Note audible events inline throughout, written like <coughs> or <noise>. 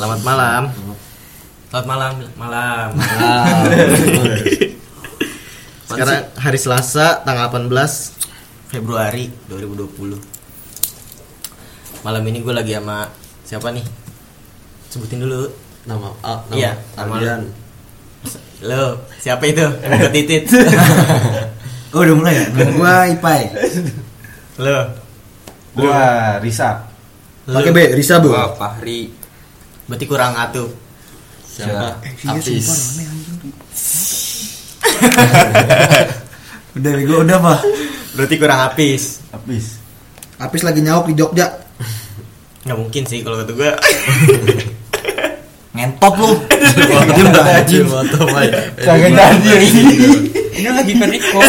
Selamat malam. Selamat malam, malam. <laughs> Sekarang hari Selasa tanggal 18 Februari 2020. Malam ini gue lagi sama siapa nih? Sebutin dulu. Nama A, nama Iya, nama Ardian. Lo, siapa itu? Yang titit. <laughs> Oh udah mulai ya? Gua Ipai Lo. Gua Risa. Pakai B, Risa bu Wah, Fahri. Berarti kurang atuh. Siapa? Apis. <laughs> Udah bego, udah pak Berarti kurang habis. Habis. Apis lagi nyauk di Jogja Nggak mungkin sih kalau kata gue. <laughs> Ngentot lu Dia udah anjing. Kagak jadi ini. Lagi <laughs> kan Iko.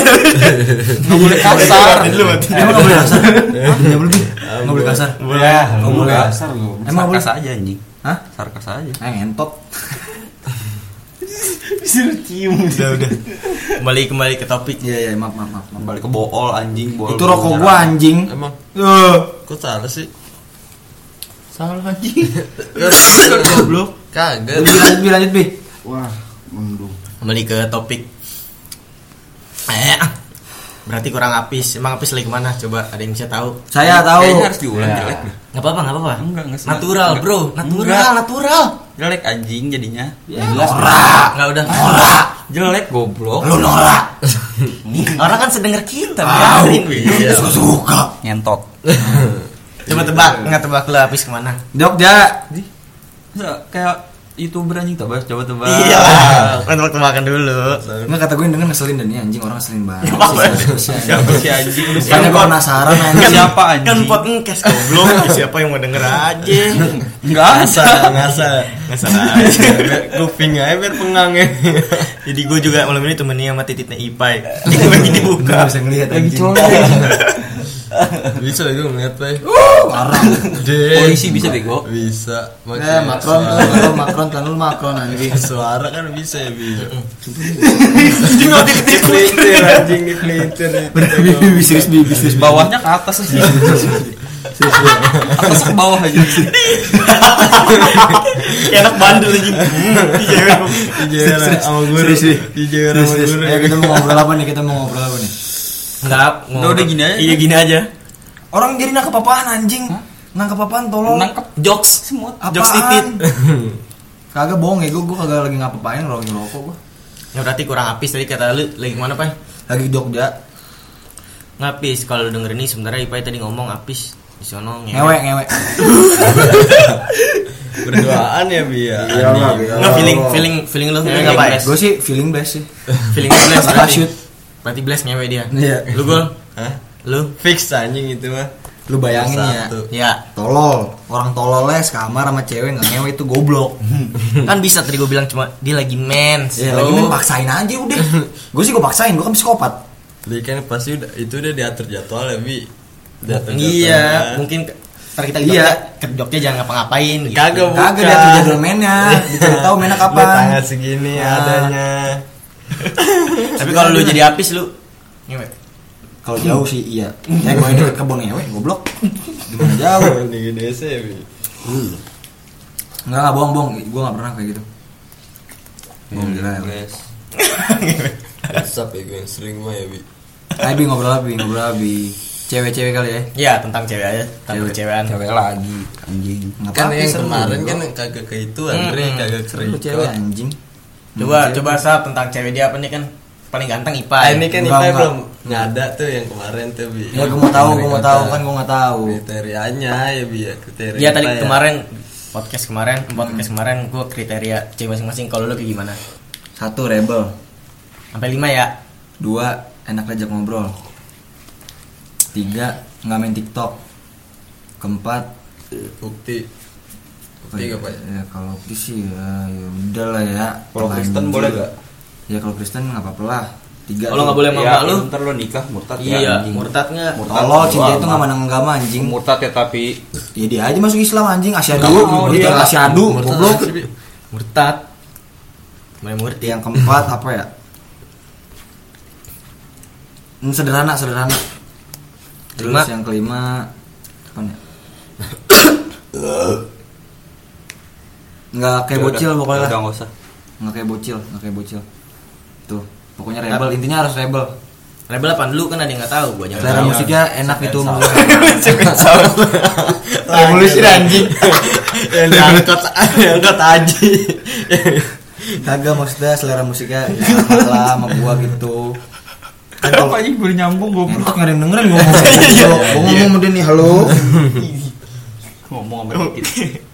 Nggak boleh kasar. Emang gak boleh kasar? Hah? Gak boleh kasar? Boleh. Oh, boleh. Kasar lu. Emang boleh? Sarkas aja anjing. Hah? Sarkas aja. Eh ngentot <laughs> Disuruh cium. udah udah. Kembali kembali ke topik. Iya iya maaf maaf maaf. Balik ke bool anjing, bool. Itu rokok gua anjing Emang Eh, kok salah sih? Salah anjing. <laughs> Goblok. Kagak. Bi, lanjut bi lanjut bi Wah, mendung. Kembali ke topik. Eh, berarti kurang habis. Emang habis lagi ke mana? Coba ada yang bisa tahu. Saya tahu Kayaknya harus diulang Ya. jelek deh. Nggak apa-apa, nggak apa-apa. Enggak, enggak sengaja. Natural, Enggak. bro. Natural, Enggak. natural. Jelek anjing jadinya. Norak Nggak udah. Norak Jelek goblok. Lu norak <laughs> Orang kan sedenger kita, Tahu biarin. Wi. Suka suka Ngentot. Coba tebak, nggak tebak lu habis ke mana? Jogja Ya, kayak youtuber anjing tebak coba tebak. Iya, kan tebak-tebakan dulu. Nggak kata gue denger ngeselin dan ini anjing orang ngeselin banget Apa? Siapa sih anjing Makanya gue penasaran anjing Siapa anjing? Kan pot ngkes goblok. Siapa yang mau denger aja? Enggak ada. ngasal. Ngasal aja. Kuping aja biar pengang ya. Jadi gue juga malam ini temennya sama tititnya Ipai. Ini lagi dibuka. Nggak bisa ngeliat Lagi. Bisa itu ngeliat pak Parah Polisi bisa bego. Bisa Eh, Macron, kalau Macron, kan lu Macron anjing. <laughs> Suara kan bisa ya bi Jadi nggak diketipu. Pelintir anjing di pelintir Bisnis di bisnis Bawahnya ke atas aja. Atas ke bawah aja. Kayak anak bandel. Iya. Dijewer sama guru serius. Dijewer sama guru kita mau ngobrol apa nih? Kita mau ngobrol apa nih? Enggak, Udah, udah gini aja. Iya gini aja. Orang jadi nangkep apaan anjing? Nangkep apaan tolong? Nangkep Jokes semut. Apaan? Jokes titit. <laughs> Kagak bohong ya, gue gue kagak lagi ngapa-ngapain ngerokok ngerokok gue. Ya berarti kurang habis tadi kata lu lagi ke mana Pai? Lagi di Jogja, Ngapis kalau denger ini sebenarnya Ipai tadi ngomong habis di sono ngewe ngewe. <laughs> Berduaan ya bi ya Iya. Nggak feeling feeling feeling lu ngewe nggak Pai? Gue sih feeling best sih. Feeling berarti. Parachute. Berarti blast ngewe dia. Iya. Lu gol? Hah? Lu? Fix anjing itu mah Lu bayangin ya, Satu. Ya. tolol. Orang tololnya sekamar sama cewek nggak ngewe itu goblok. <laughs> Kan bisa tadi gue bilang cuma dia lagi mens. Ya lagi main paksain aja udah. <laughs> Gue sih gue paksain, gue kan psikopat. Dia kan pasti udah itu udah diatur jadwal ya bi Diatur Iya, mungkin ntar kita Iya. iya. ke Jogja jangan ngapa-ngapain gitu. Kagak Kagak dia tuh jadwal mainnya. Dicari tahu mainnya <laughs> kapan. tanggal segini Ah. adanya Tapi kalau lu jadi apis lu ngewe. Kalau jauh sih iya. Ya gue deket kebun ngewe, goblok. Gimana jauh? <laughs> Ini gini sih bi Enggak enggak bohong bohong, gue nggak pernah kayak gitu. Bohong gila ya. Guys. WhatsApp ya gue yang sering mah ya bi Ayo bi ngobrol abi, ngobrol abi. Cewek-cewek kali ya. Ya tentang cewek aja, tentang Cewek. Cewek lagi anjing. Kan apa-apa, yang kemarin kan kagak ke itu Andre Hmm. kagak Lu cewek anjing. Coba Hmm, coba sa tentang cewek dia apa nih kan paling ganteng Ipa. Ah, ini kan enggak. belum ngada tuh yang kemarin tuh bi Ya gue mau tahu, gue mau tahu kan gue nggak tahu. kriterianya ya bi ya kriteria Dia tadi Ipai ya. kemarin podcast kemarin, podcast kemarin gue kriteria cewek masing-masing. Kalau lu kayak gimana? Satu rebel, Sampai lima ya. dua enak diajak ngobrol, tiga nggak main TikTok, keempat bukti bukti ya, apa ya ya kalau sih ya, ya udah lah ya. Kalau. Kristen boleh gak? Ya kalau Kristen nggak apa-apa lah. Tiga. Kalau nggak boleh sama Ya, lu? ntar lu nikah murtad ya, Iya, anjing. murtad nggak? Murtad. Tolol cinta itu nggak mandang agama anjing. Murtad ya tapi Ya dia aja masuk Islam anjing asyadu. Nggak mau Dia asyadu, Murtad goblok. Murtad. Main murti. Yang keempat apa ya? Hmm, sederhana, sederhana. Terus Kelima. yang kelima apa ya? <coughs> nggak kayak Udah, bocil udah. pokoknya Udah lah. nggak usah. nggak kayak bocil nggak kayak bocil. Tuh pokoknya rebel. Intinya harus rebel. Rebel apa dulu kan ada yang nggak tahu. Gua aja nggak selera musiknya enak itu <laughs> Revolusi anjing. <laughs> Yang diangkat. yang angkat aji. <laughs> kagak maksudnya selera musiknya ya, lah sama gua gitu. Kan kalau Apa aja gue nyambung gue Entok nggak ada yang dengerin gua ngomong. Gua ngomong dia nih halo. Ngomong sama dikit.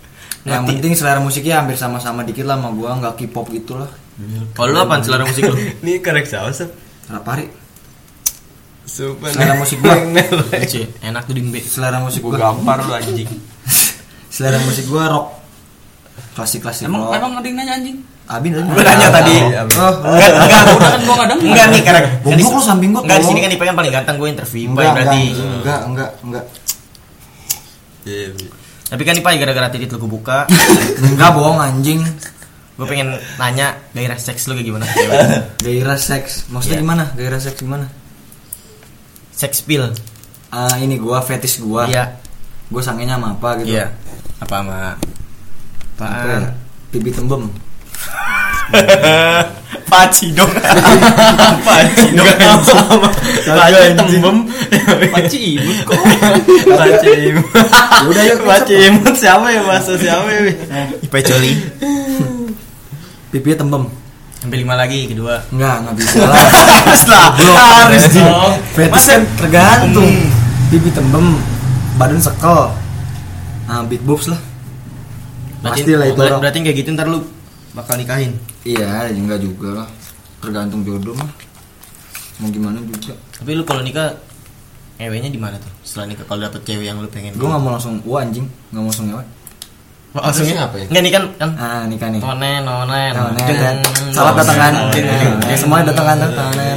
Yang penting selera musiknya hampir sama-sama dikit lah sama gua nggak K-pop gitu lah Kalau lu apaan selera musik lu? <laughs> Ini korek saus. Rapari Sumpah selera musik gua <laughs> enak tuh dimbe. selera musik Gue gua gampar lu anjing. <laughs> selera musik gua rock klasik klasik Emang rock emang ada yang nanya anjing? Abi nanya Gua nanya tadi. oh Enggak, enggak, Udah kan gue nggak denger. Enggak nih karena Goblok lu samping gua, Enggak di sini kan Ipai kan paling ganteng gue interview enggak berarti. enggak enggak enggak Iya. Tapi kan Ipai gara-gara titit lu buka, <laughs> enggak bohong anjing gue pengen nanya gairah seks lu kayak gimana? <laughs> gairah seks maksudnya Iya. gimana gairah seks gimana Seks pil. ah ini gua fetish gua Iya. gua sangenya sama apa gitu Iya. Apa sama apa ya? apaan? pipi tembem <laughs> Paci dong. <laughs> Paci dong. Paci tembem. Paci imut kok. Paci imut. <laughs> udah yuk Paci imut siapa ya bahasa siapa ya? Ipai coli. pipi tembem Sampai lima lagi kedua. enggak enggak bisa lah Harus lah. Harus dong. fetish kan tergantung pipi tembem badan sekel nah big boobs lah Pasti lah itu orang. Berarti kayak gitu ntar lu bakal nikahin. iya ya enggak juga lah tergantung jodoh mah mau gimana juga Tapi lu kalau nikah ewenya di mana tuh? Setelah nikah kalau dapet cewek yang lu pengen. gue nggak mau langsung wah anjing nggak mau langsung ngewe langsung Terus ngapain? Enggak nih kan kan ah nikah nih Nonen, nonen, Nonen. Salah nonen, datang kan? nonen,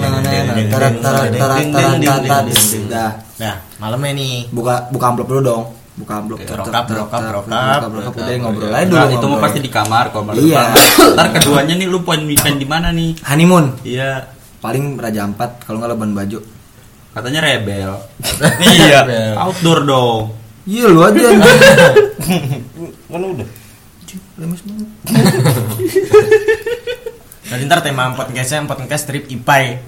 Nonen, tarat, tarat, tarat, tarat, tarat. Nah, malamnya nih. buka buka amplop dulu dong buka Oke, Tet, rokap, rokap, rokap. rokap udah ngobrol aja dulu Nah, itu mau pasti di kamar kalau malam Iya. Ntar keduanya nih lu poin weekend di mana nih? honeymoon Iya. paling raja ampat kalau nggak Labuan Bajo Katanya rebel. <laughs> Iya. Outdoor dong. iya lu aja. <laughs> Kan udah. lemes banget <laughs> Nanti ntar tema empat ngkesnya empat ngkes trip ipai.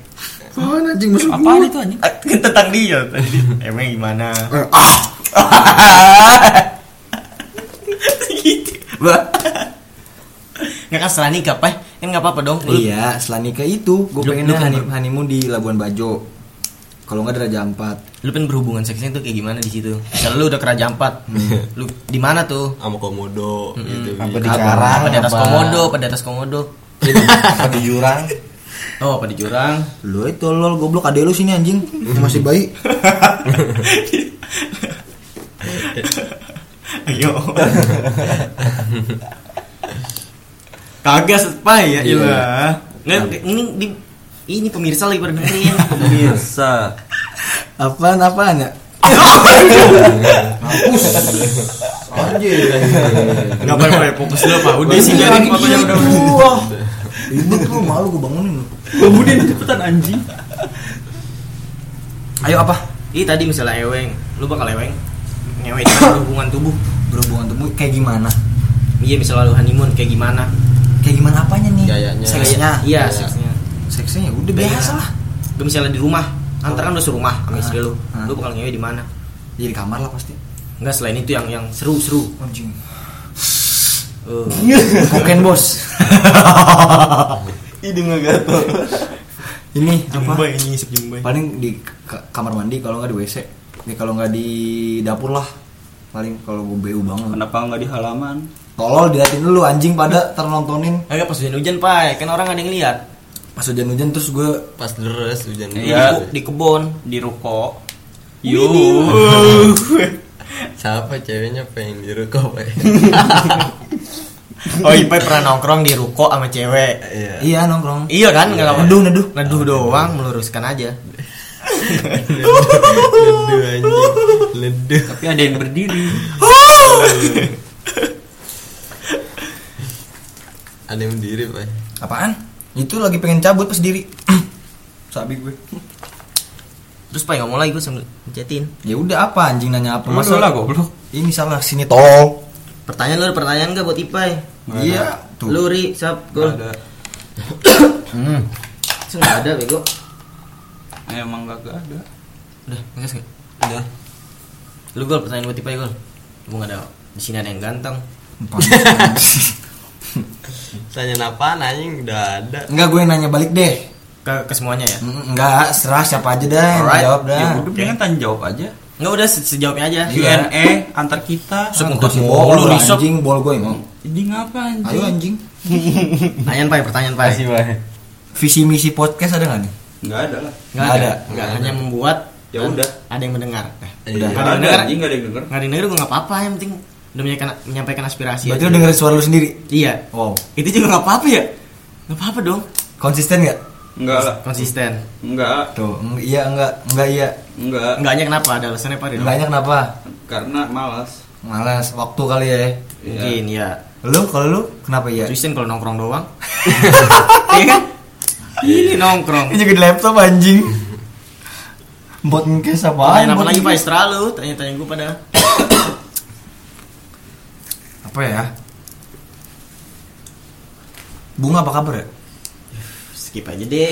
apaan anjing masuk Apaan itu anjing? Eh, tentang dia tadi. Emang gimana? Gitu. <laughs> Nggak kan setelah nikah, Pai. Kan nggak apa-apa dong. Lu- iya setelah nikah itu gue pengennya lu kan honey- honeymoon di Labuan Bajo kalau nggak Raja Ampat Lu pengen berhubungan seksnya tuh kayak gimana di situ? Misalnya lu udah ke Raja Ampat, lu di mana tuh? Sama komodo gitu. Apa di karang? Apa di atas apa- komodo? Apa di atas komodo? Apa di jurang? <laughs> Oh, apa di jurang? lu itu lol goblok adek lu sini anjing masih bayi <laughs> <laughs> Ayo. Kagak pai ya, Iya. ilah. Nggak, ini di ini pemirsa lagi pada dengerin. <laughs> Pemirsa. apaan apaan ya anjir Enggak apa-apa, fokus dulu, Pak. Udah sih biarin pokoknya udah udah. Wah, ribet lu malu gue bangunin lu. Kemudian cepetan anjing. Ayo apa? Ih, tadi misalnya eweng, lu bakal eweng. Ngewe hubungan tubuh. Berhubungan tubuh kayak gimana? Iya, misalnya lu honeymoon kayak gimana? Kayak gimana apanya nih? Gayanya. Seksnya. Iya, Gaya. seksnya. Seksnya ya udah Gaya. biasa lah. Lu misalnya di rumah, antar kan udah serumah sama istri lu. Ah. Lu bakal ngewe di mana? Jadi di kamar lah pasti. Enggak selain itu yang yang seru-seru. Anjing. <laughs> Eh, Koken bos. <laughs> Hidung gatel. Ini apa? Ini. Paling di ka- kamar mandi kalau nggak di WC. Ya kalau nggak di dapur lah. Paling kalau gue BU banget. Kenapa nggak di halaman? Tolol diliatin dulu anjing pada ternontonin. Agak pas hujan-hujan, Pai. Kan orang ada yang lihat. Pas hujan-hujan terus gue Pas deres hujan. Iya. Di, di kebun. Di ruko. Yo. <laughs> Siapa ceweknya pengen di ruko, Pak? <laughs> Oh, Ipai pernah nongkrong di ruko sama cewek. Iya. iya nongkrong. Iya kan? Enggak apa Neduh, neduh. Neduh doang, meluruskan aja. Ledu anjing. Ledu. Tapi ada yang berdiri. Ada yang berdiri, Pak. Apaan? Itu lagi pengen cabut pas diri. <clears throat> Sabi gue. Terus Pai ngomong lagi gue sambil jatin. Ya udah apa anjing nanya apa? Masa lah goblok. Ini salah sini tol. Pertanyaan lu ada pertanyaan gak buat Ipai? Iya, tuh. Lu Ri, Sap, Gol. ada <clears throat> Hmm. Ada bego. Emang gak ada Udah, ngegas gak? Udah. Lu Gol pertanyaan buat Ipai Gol. Gua nggak ada di sini ada yang ganteng. <laughs> Tanya apaan anjing udah ada. Enggak gue nanya balik deh. Ke, ke semuanya ya? Enggak, serah siapa aja dah yang Alright. jawab dah. ya udah dengan tanya jawab aja Enggak udah se- sejawabnya aja. Q&A antar kita Ah, kasih mulu, bol, risok. anjing, bol gue mau. ini ngapa anjing Ayo anjing. <laughs> Pertanyaan Pai, pertanyaan Pai. Visi misi podcast ada nggak nih? Nggak ada lah Nggak ada. Nggak hanya membuat. Ya udah. Ada yang mendengar. Eh, Iya. Udah. ada yang ada mendengar. anjing nggak ada yang denger Nggak ada yang denger gue nggak apa-apa. Yang penting udah menyampaikan, menyampaikan aspirasi. Berarti lu dengerin suara lu sendiri. Iya. Wow. Itu juga nggak apa-apa ya? Nggak apa-apa dong. Konsisten nggak? enggak lah Konsisten. enggak Tuh, eng- iya enggak, enggak iya. enggak Enggaknya kenapa? Ada alasannya Pak? Ridho? Enggaknya kenapa? karena malas Malas waktu kali ya. Mungkin ya. Lu kalau lu kenapa iya? Kristen kalau nongkrong doang. <laughs> Iya kan? Ini nongkrong. Ini juga di laptop anjing. Bot ngekes apa Bot lagi Pak? Istra lu? Tanya-tanya gue pada. Apa ya? Bunga apa kabar ya? Skip aja deh.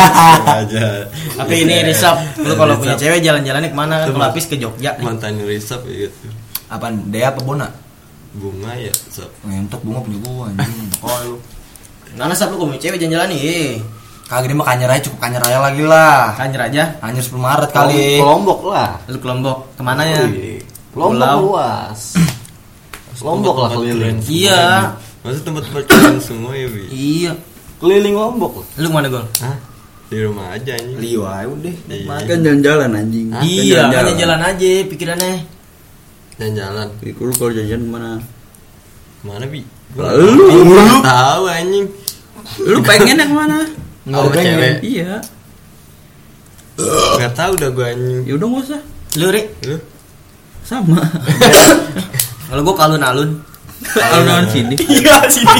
<laughs> aja. Tapi ini Risap, lu kalau punya cewek jalan-jalannya ke mana? Kalau habis ke Jogja. Mantan risap ya gitu. Apaan? Dea apa Bona? Bunga ya, sob. Ngentot bunga punya gua anjing. Oh lu. Mana Sap lu kalau punya cewek jalan-jalan nih? Kagak dia mah kanyer aja cukup kanyer aja lagi lah. Kanyer aja. Kanyer 10 Maret kali. Lombok lah. Lu ke Lombok. Ke mana ya? Lombok Pulau. luas. Lombok lah keliling. Iya. Masa tempat-tempat kalian semua ya, Bi? Iya. Keliling Lombok. Lu ke mana Gol? Hah? Di rumah aja anjing. Liwa udah. Iya. kan jalan-jalan anjing Hah? Iya, kan jalan aja pikirannya. Jalan-jalan. Lu kalau jalan ke mana? Mana, Bi? Lu? Lu tahu anjing. Lu pengen yang mana? Cewek. Iya. Enggak tahu dah gua anjing. Ya udah nggak usah. Lu Ri? Lu? Sama. Kalau gua kalun-alun. Alun-alun sini. Iya sini.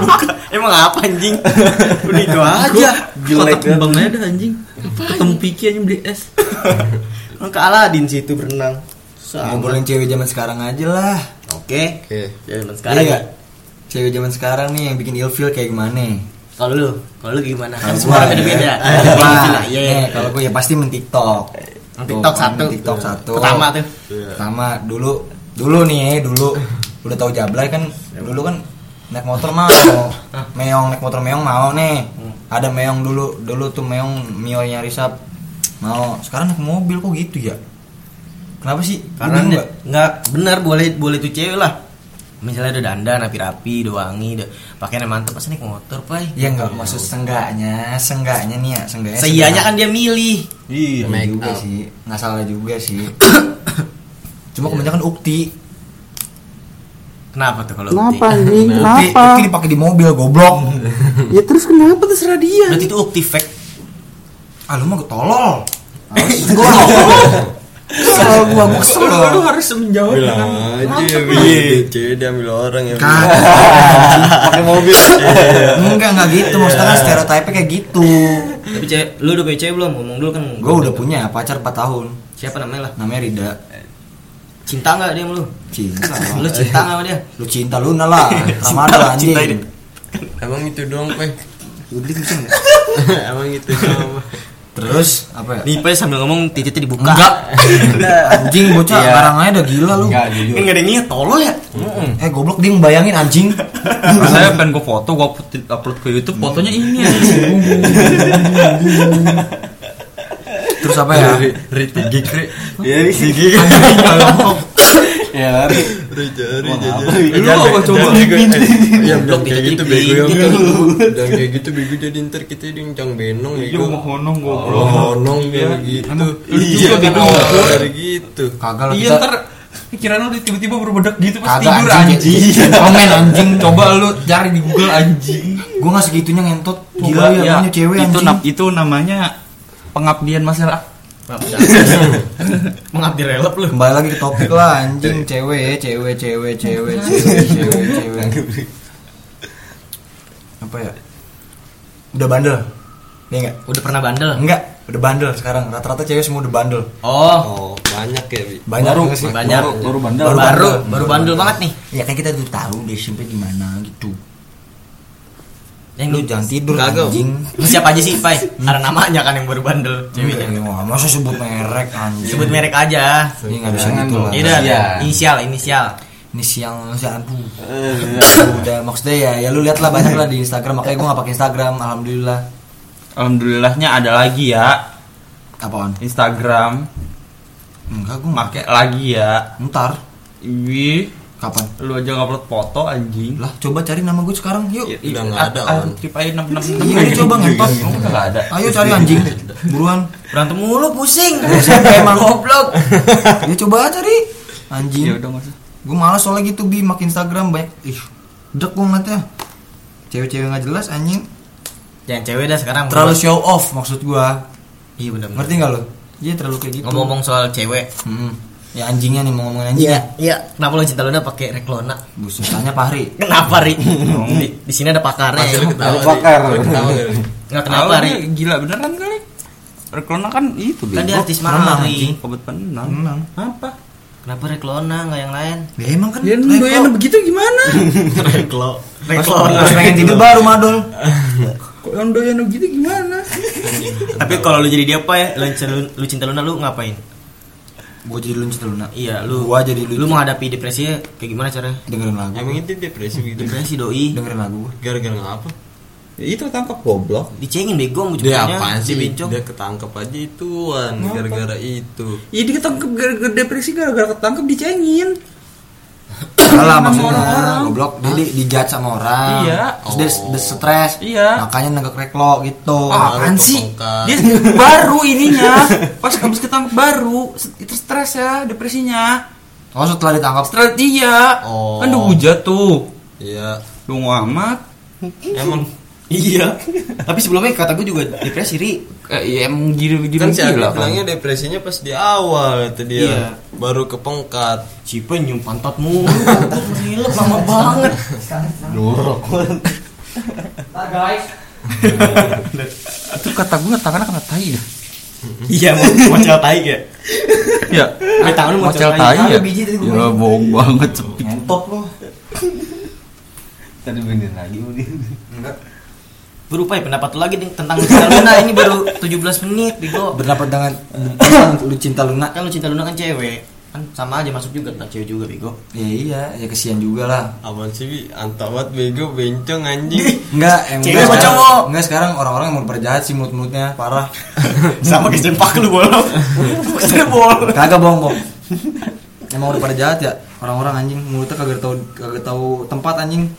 Buka. <laughs> Emang apa anjing? Udah itu aja. Kotak kembang aja dah anjing. Ketemu Piki anjing beli es. <laughs> Ke Aladin situ berenang. Sama. Ngobrolin cewek zaman sekarang aja lah. Oke. Oke. Zaman sekarang Iya ya. nggak? Cewek zaman sekarang nih yang bikin ilfeel kayak gimana? Kalau lu, kalau lu gimana? Kan semua beda-beda. Wah, Iya, iya. nih, kalau gue ya pasti main TikTok. TikTok satu. TikTok satu. Pertama tuh. Iya. Pertama dulu dulu nih dulu udah tahu jablay kan dulu kan naik motor mau meong naik motor meong mau nih ada meong dulu dulu tuh meong mionya risap mau sekarang naik mobil kok gitu ya kenapa sih Karena nggak benar boleh boleh tuh cewek lah. Misalnya udah dandan rapi-rapi, udah wangi, udah pakaiannya mantep pasti naik motor, pai. ya nggak maksud senggaknya senggaknya nih ya senggaknya Seianya kan dia milih. iya Make juga up. sih nggak salah juga sih <coughs> cuma kebanyakan ukti Kenapa tuh kalau Kenapa ukti? anjing? ukti, Kenapa? ukti dipakai di mobil goblok <laughs> Ya terus kenapa terserah dia? Berarti itu ukti fake. ah lu mah tolol <laughs> gua <laughs> kesel gua gua kesel Lu harus menjawab Bilang dengan aja Bi. Cewek diambil orang ya. Bi. Pakai mobil. enggak enggak gitu maksudnya kan stereotipnya kayak gitu Tapi cewek, lu udah punya cewek belum? Ngomong dulu kan. gua udah punya pacar 4 tahun Siapa namanya lah? namanya Rida Cinta nggak dia sama lu? cinta Lu cinta nggak sama dia? lu cinta Luna lah Ramadan anjing Cinta ini. Emang itu doang, Pe. Udah <laughs> kenceng nggak? Emang itu doang. Terus apa ya Nih, Pai sambil ngomong titiknya dibuka. enggak anjing bocah Iya. barang aja udah gila lu Enggak jujur. Kan nggak ada niat tolol ya? eh goblok dia ngebayangin anjing Saya pengen gue foto, gue upload ke YouTube, fotonya ini terus apa ya Ri tinggi, Ri. Ya sih. Ya lari. Jari. apa? Lu apa coba? Ya belum Blok kayak gitu titik. bego ya. Jangan kayak gitu bego jadi ntar kita dincang benong ya. Lu mau honong Oh, goblok. honong kayak gitu. Juga kan bego. awal dari gitu. kagak lah Iya kita ntar pikiran lu tiba-tiba berbedak gitu pas kagak tidur anjing anjing. komen anjing Coba lu cari di Google anjing. gua nggak segitunya ngentot gila ya namanya cewek itu anjing itu namanya pengabdian masyarakat. <laughs> Mengabdi relap lu. kembali lagi ke topik lah anjing. Cewek cewek cewek cewek cewek cewek cewek. Apa ya? Udah bandel? Iya enggak Udah pernah bandel? enggak udah bandel sekarang. Rata-rata cewek semua udah bandel. Oh, Oh, banyak ya Bi. Banyak baru. sih? Banyak. baru, baru bandel. Baru baru, baru bandel banget nih. ya kan kita tuh tahu di SMP gimana gitu Yang lu jangan tidur Kagak. anjing Siapa aja sih, Pai? <laughs> Ada namanya kan yang baru bandel ceweknya. Iya, wah, masa sebut merek anjing? Sebut merek aja. Ini nggak bisa Jangan gitu lah. Ya udah, Iya. inisial, inisial. ini siang aduh udah maksudnya ya ya lu lihat lah banyak lah di Instagram. Makanya gue gak pakai Instagram alhamdulillah. Alhamdulillahnya ada lagi ya. Apaan? Instagram. Enggak gue make lagi ya. Ntar. Wih, kapan? Lu aja ngupload foto anjing. Lah coba cari nama gue sekarang yuk. Iya, Udah nggak ada, ah, Om. trip aja enam enam. Iya, lu coba ngentot. udah nggak ada. Ayo cari anjing. Buruan. Berantem mulu pusing. Emang goblok. Ya coba cari ya anjing. Udah nggak usah. Gue malas soalnya gitu bi. Makin Instagram banyak. Ih dek gue ngeliatnya. Cewek-cewek nggak jelas anjing. Jangan cewek dah sekarang. terlalu show off maksud gue Iya benar. ngerti nggak lo iya terlalu kayak gitu. Ngomong-ngomong soal cewek. Hmm. Ya anjingnya nih mau ngomongin anjing ya Iya. Kenapa lo cinta Luna pakai reklona? buset tanya Pahri Kenapa, Ri? di, di sini ada pakarnya. Ya. ketawa Ada pakar. Ri. Lu ketawa Ri. Nggak kenapa, Ri? Gila beneran kali Reklona kan itu Kan dia artis Ri. anjing. obat penenang apa Kenapa reklona nggak yang lain? ya emang kan ya doyan begitu gimana <laughs> Reklo. Reklona. pengen tidur baru madol kok yang doyan begitu gimana Tapi kalau lu jadi dia apa ya? Lu cinta, lu cinta Luna lu ngapain? Gue jadi lu cinta Luna Iya, lu Gua jadi lu- lu menghadapi depresinya kayak gimana caranya? dengerin lagu Emang itu depresi begitu Depresi doi. dengerin lagu. Gara-gara ngapa? ya, itu tangkap goblok Dicengin bego Dia ujung-ujungnya, apaan sih? dibencong. Dia ketangkep aja ituan Gara-gara itu ya dia ketangkep gara-gara depresi gara-gara ketangkep dicengin salah Sama maksudnya orang-orang. goblok dia di, dijat sama orang Iya. terus dia, Oh. dia stres Iya. makanya nenggak reklo gitu Ah, apaan Baru sih? Dia baru ininya. Pas habis ketangkep baru, itu stres ya, depresinya. oh setelah ditangkap Stres dia. Oh. Kan udah hujat tuh. Iya Lu amat. Emang Iya. Tapi sebelumnya kata gue juga depresi, Ri. Eh, ya emang Kan si Abi gila kan. bilangnya depresinya pas di awal itu dia Iya. Baru kepengkat Cipe nyium pantat mulu. Gue ngelep lama banget. Itu kata gue tangannya kena tai dah. Iya, mau mau tai ya. Ya. Sampai tangan lu mau Mocel tai. tai ya. Ada biji tadi gua Ya bohong banget sepi. ngentot lo Tadi bener lagi udah. enggak Berupa ya pendapat lu lagi nih tentang cinta Luna ini baru 17 menit, Bigo. berdapat dengan pesan lu cinta Luna Kan lu cinta Luna kan cewek. Kan sama aja masuk juga tentang cewek juga, Bigo. ya iya ya kesian juga lah Apaan sih Bi? Antap banget bego bencong anjing <laughs> Enggak, em, Cewek enggak apa sekarang- cowok? Enggak sekarang orang-orang yang mau perjahat sih mulut-mulutnya parah. <laughs> sama kayak sempak lu bolong. Maksudnya bolong. Kagak bohong, Bong. Emang udah pada jahat ya orang-orang anjing mulutnya kagak tahu kagak tahu tempat anjing.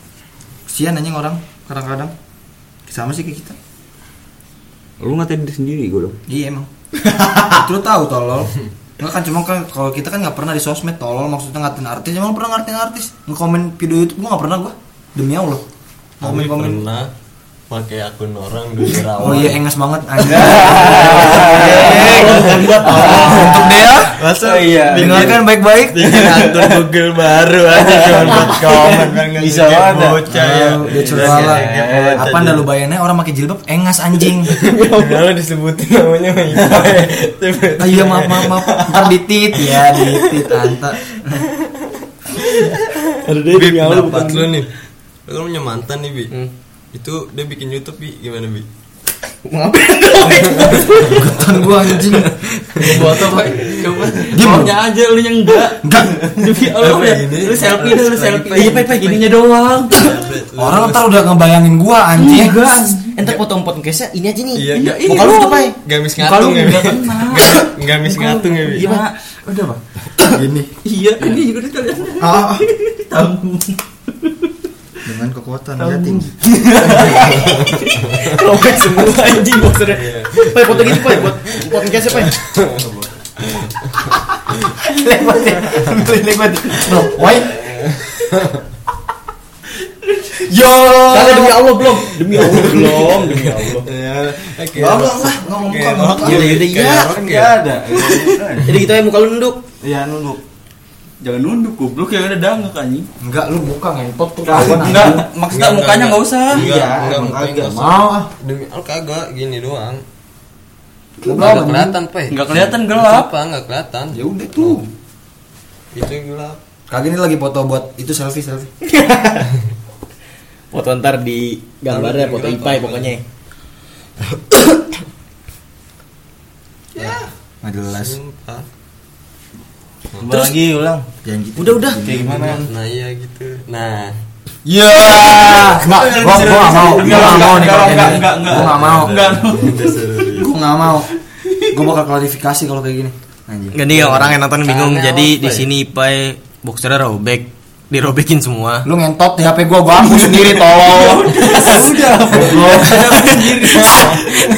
Kesian anjing orang kadang-kadang. Sama sih kayak kita. Lu ngatain diri sendiri gue dong. Iya emang. <laughs> Lu tahu tolol. Enggak kan cuma kan kalau kita kan nggak pernah di sosmed tolol maksudnya ngatain artis emang pernah ngatain artis ngekomen video YouTube gua nggak pernah gua demi Allah Kami komen-komen pernah pakai akun orang dulu rawan oh iya engas banget anjing. <laughs> Untuk dia Masa Oh, iya. dengarkan baik-baik. bikin akun Google baru aja <laughs> cuma buat komen kan nggak Bisa banget. bocah ya. Oh, dia curala Kayak bocah apa anda lu bayangnya orang pakai jilbab engas anjing. <laughs> Kalau disebutin namanya ah, iya maaf maaf maaf. Ntar ditit. Ya ditit anta Ada dia bukan lu nih. Lu kan punya mantan nih Bi Hmm. Itu dia bikin Youtube Bi Gimana Bi? <laughs> kan gua anjing Buat apa? Coba. Maunya aja lu yang enggak. enggak Demi Allah Apa ya. Lu selfie dah, lu selfie. Iya, Pai, Pai, Pai. Ininya doang. orang ntar udah ngebayangin gua anjing Entar potong podcastnya ini aja nih. Iya, Iya, Muka lu doang. tuh, Pai. gamis lu ngatung ya. Gak- <laughs> Gamis ngatung ya Bi Iya, Pak. Udah, Pak. gini Iya, ini juga kalian. ah, <laughs> ah. Tanggung. Dengan kekuatan dia tinggi <laughs> Robek semua anjing maksudnya. Pai foto gitu, Pai, buat podcastnya, Pai. lebat ya lebat no why yo Kagak demi Allah belum. Demi Allah <laughs> belum, demi Allah. Ya, oke. Enggak, enggak, enggak, enggak ngomong muka, rock muka. Iya. rock Kan ya. nggak ada. Jadi gitu ya muka lu nunduk. Iya nunduk. Jangan nunduk goblok ya udah dangak anjing. enggak lu muka ngentot tuh Enggak, kawan Enggak, maksudnya Enggak, mukanya enggak. enggak usah. Enggak, Iya, enggak enggak mau ah Demi Allah kagak gini doang Enggak kelihatan, Pe. Nggak kelihatan gelap. Apa? Enggak kelihatan. Ya udah tuh. Itu yang gelap. Kagak ini lagi foto buat itu selfie selfie. Foto ntar di gambarnya foto Ipai pokoknya. Nggak jelas. Coba lagi ulang. Jangan gitu. Udah udah. Kayak gimana? Nah, iya gitu. Nah, Ya, nggak, gua gua nggak mau, gua nggak mau nih kalau kayak Enggak, enggak, enggak. Gua nggak mau, Enggak. gua nggak mau. Gua bakal klarifikasi kalau kayak gini. Anjing. Gini ya orang yang nonton bingung. Jadi di ya? sini Ipai boxernya robek, dirobekin semua. Lu ngentot di HP gua, gua hapus <laughs> sendiri tolong. Udah.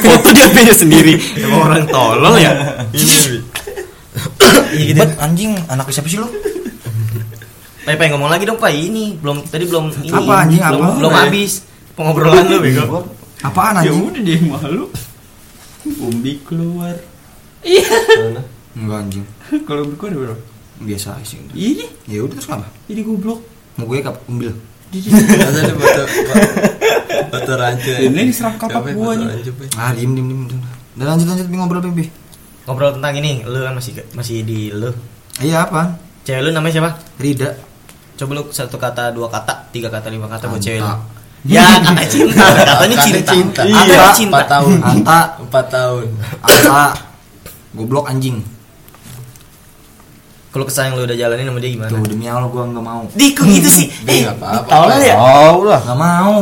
Foto di HP-nya sendiri. Emang orang tolol ya. ini Iya gitu. Bet, anjing, anak siapa sih lu? Pai Pai ngomong lagi dong Pai ini belum tadi belum ini. Apa, anjing, Belum, apa? belum habis pengobrolan lu bego. Apaan Ya anjing? udah deh malu. Umbi keluar. Enggak anjing. Kalau umbi keluar berapa? Biasa sih. Ini, Ya udah terus apa? ini goblok. Mau gue kap. Masa ada foto foto rancu. Ini diserang kapak Coba gua nih. Ah, diem diem diem. diem. Dan lanjut lanjut ngobrol Bibi. Ngobrol tentang ini, lu kan masih masih di lu. Iya apa? Cewek lu namanya siapa? Rida. Coba lu satu kata, dua kata, tiga kata, lima kata buat cewek lu. Ya kata cinta, <laughs> katanya Kata cinta. cinta. Iya, Anta. cinta. Empat tahun. <laughs> Anta, Empat tahun. Anta. Goblok anjing. Kalau kesayang lu udah jalanin sama dia gimana? Tuh demi Allah gua nggak mau. Di kok gitu sih? <laughs> Eh, apa-apa, Pai. ya? Oh lah. Nggak mau.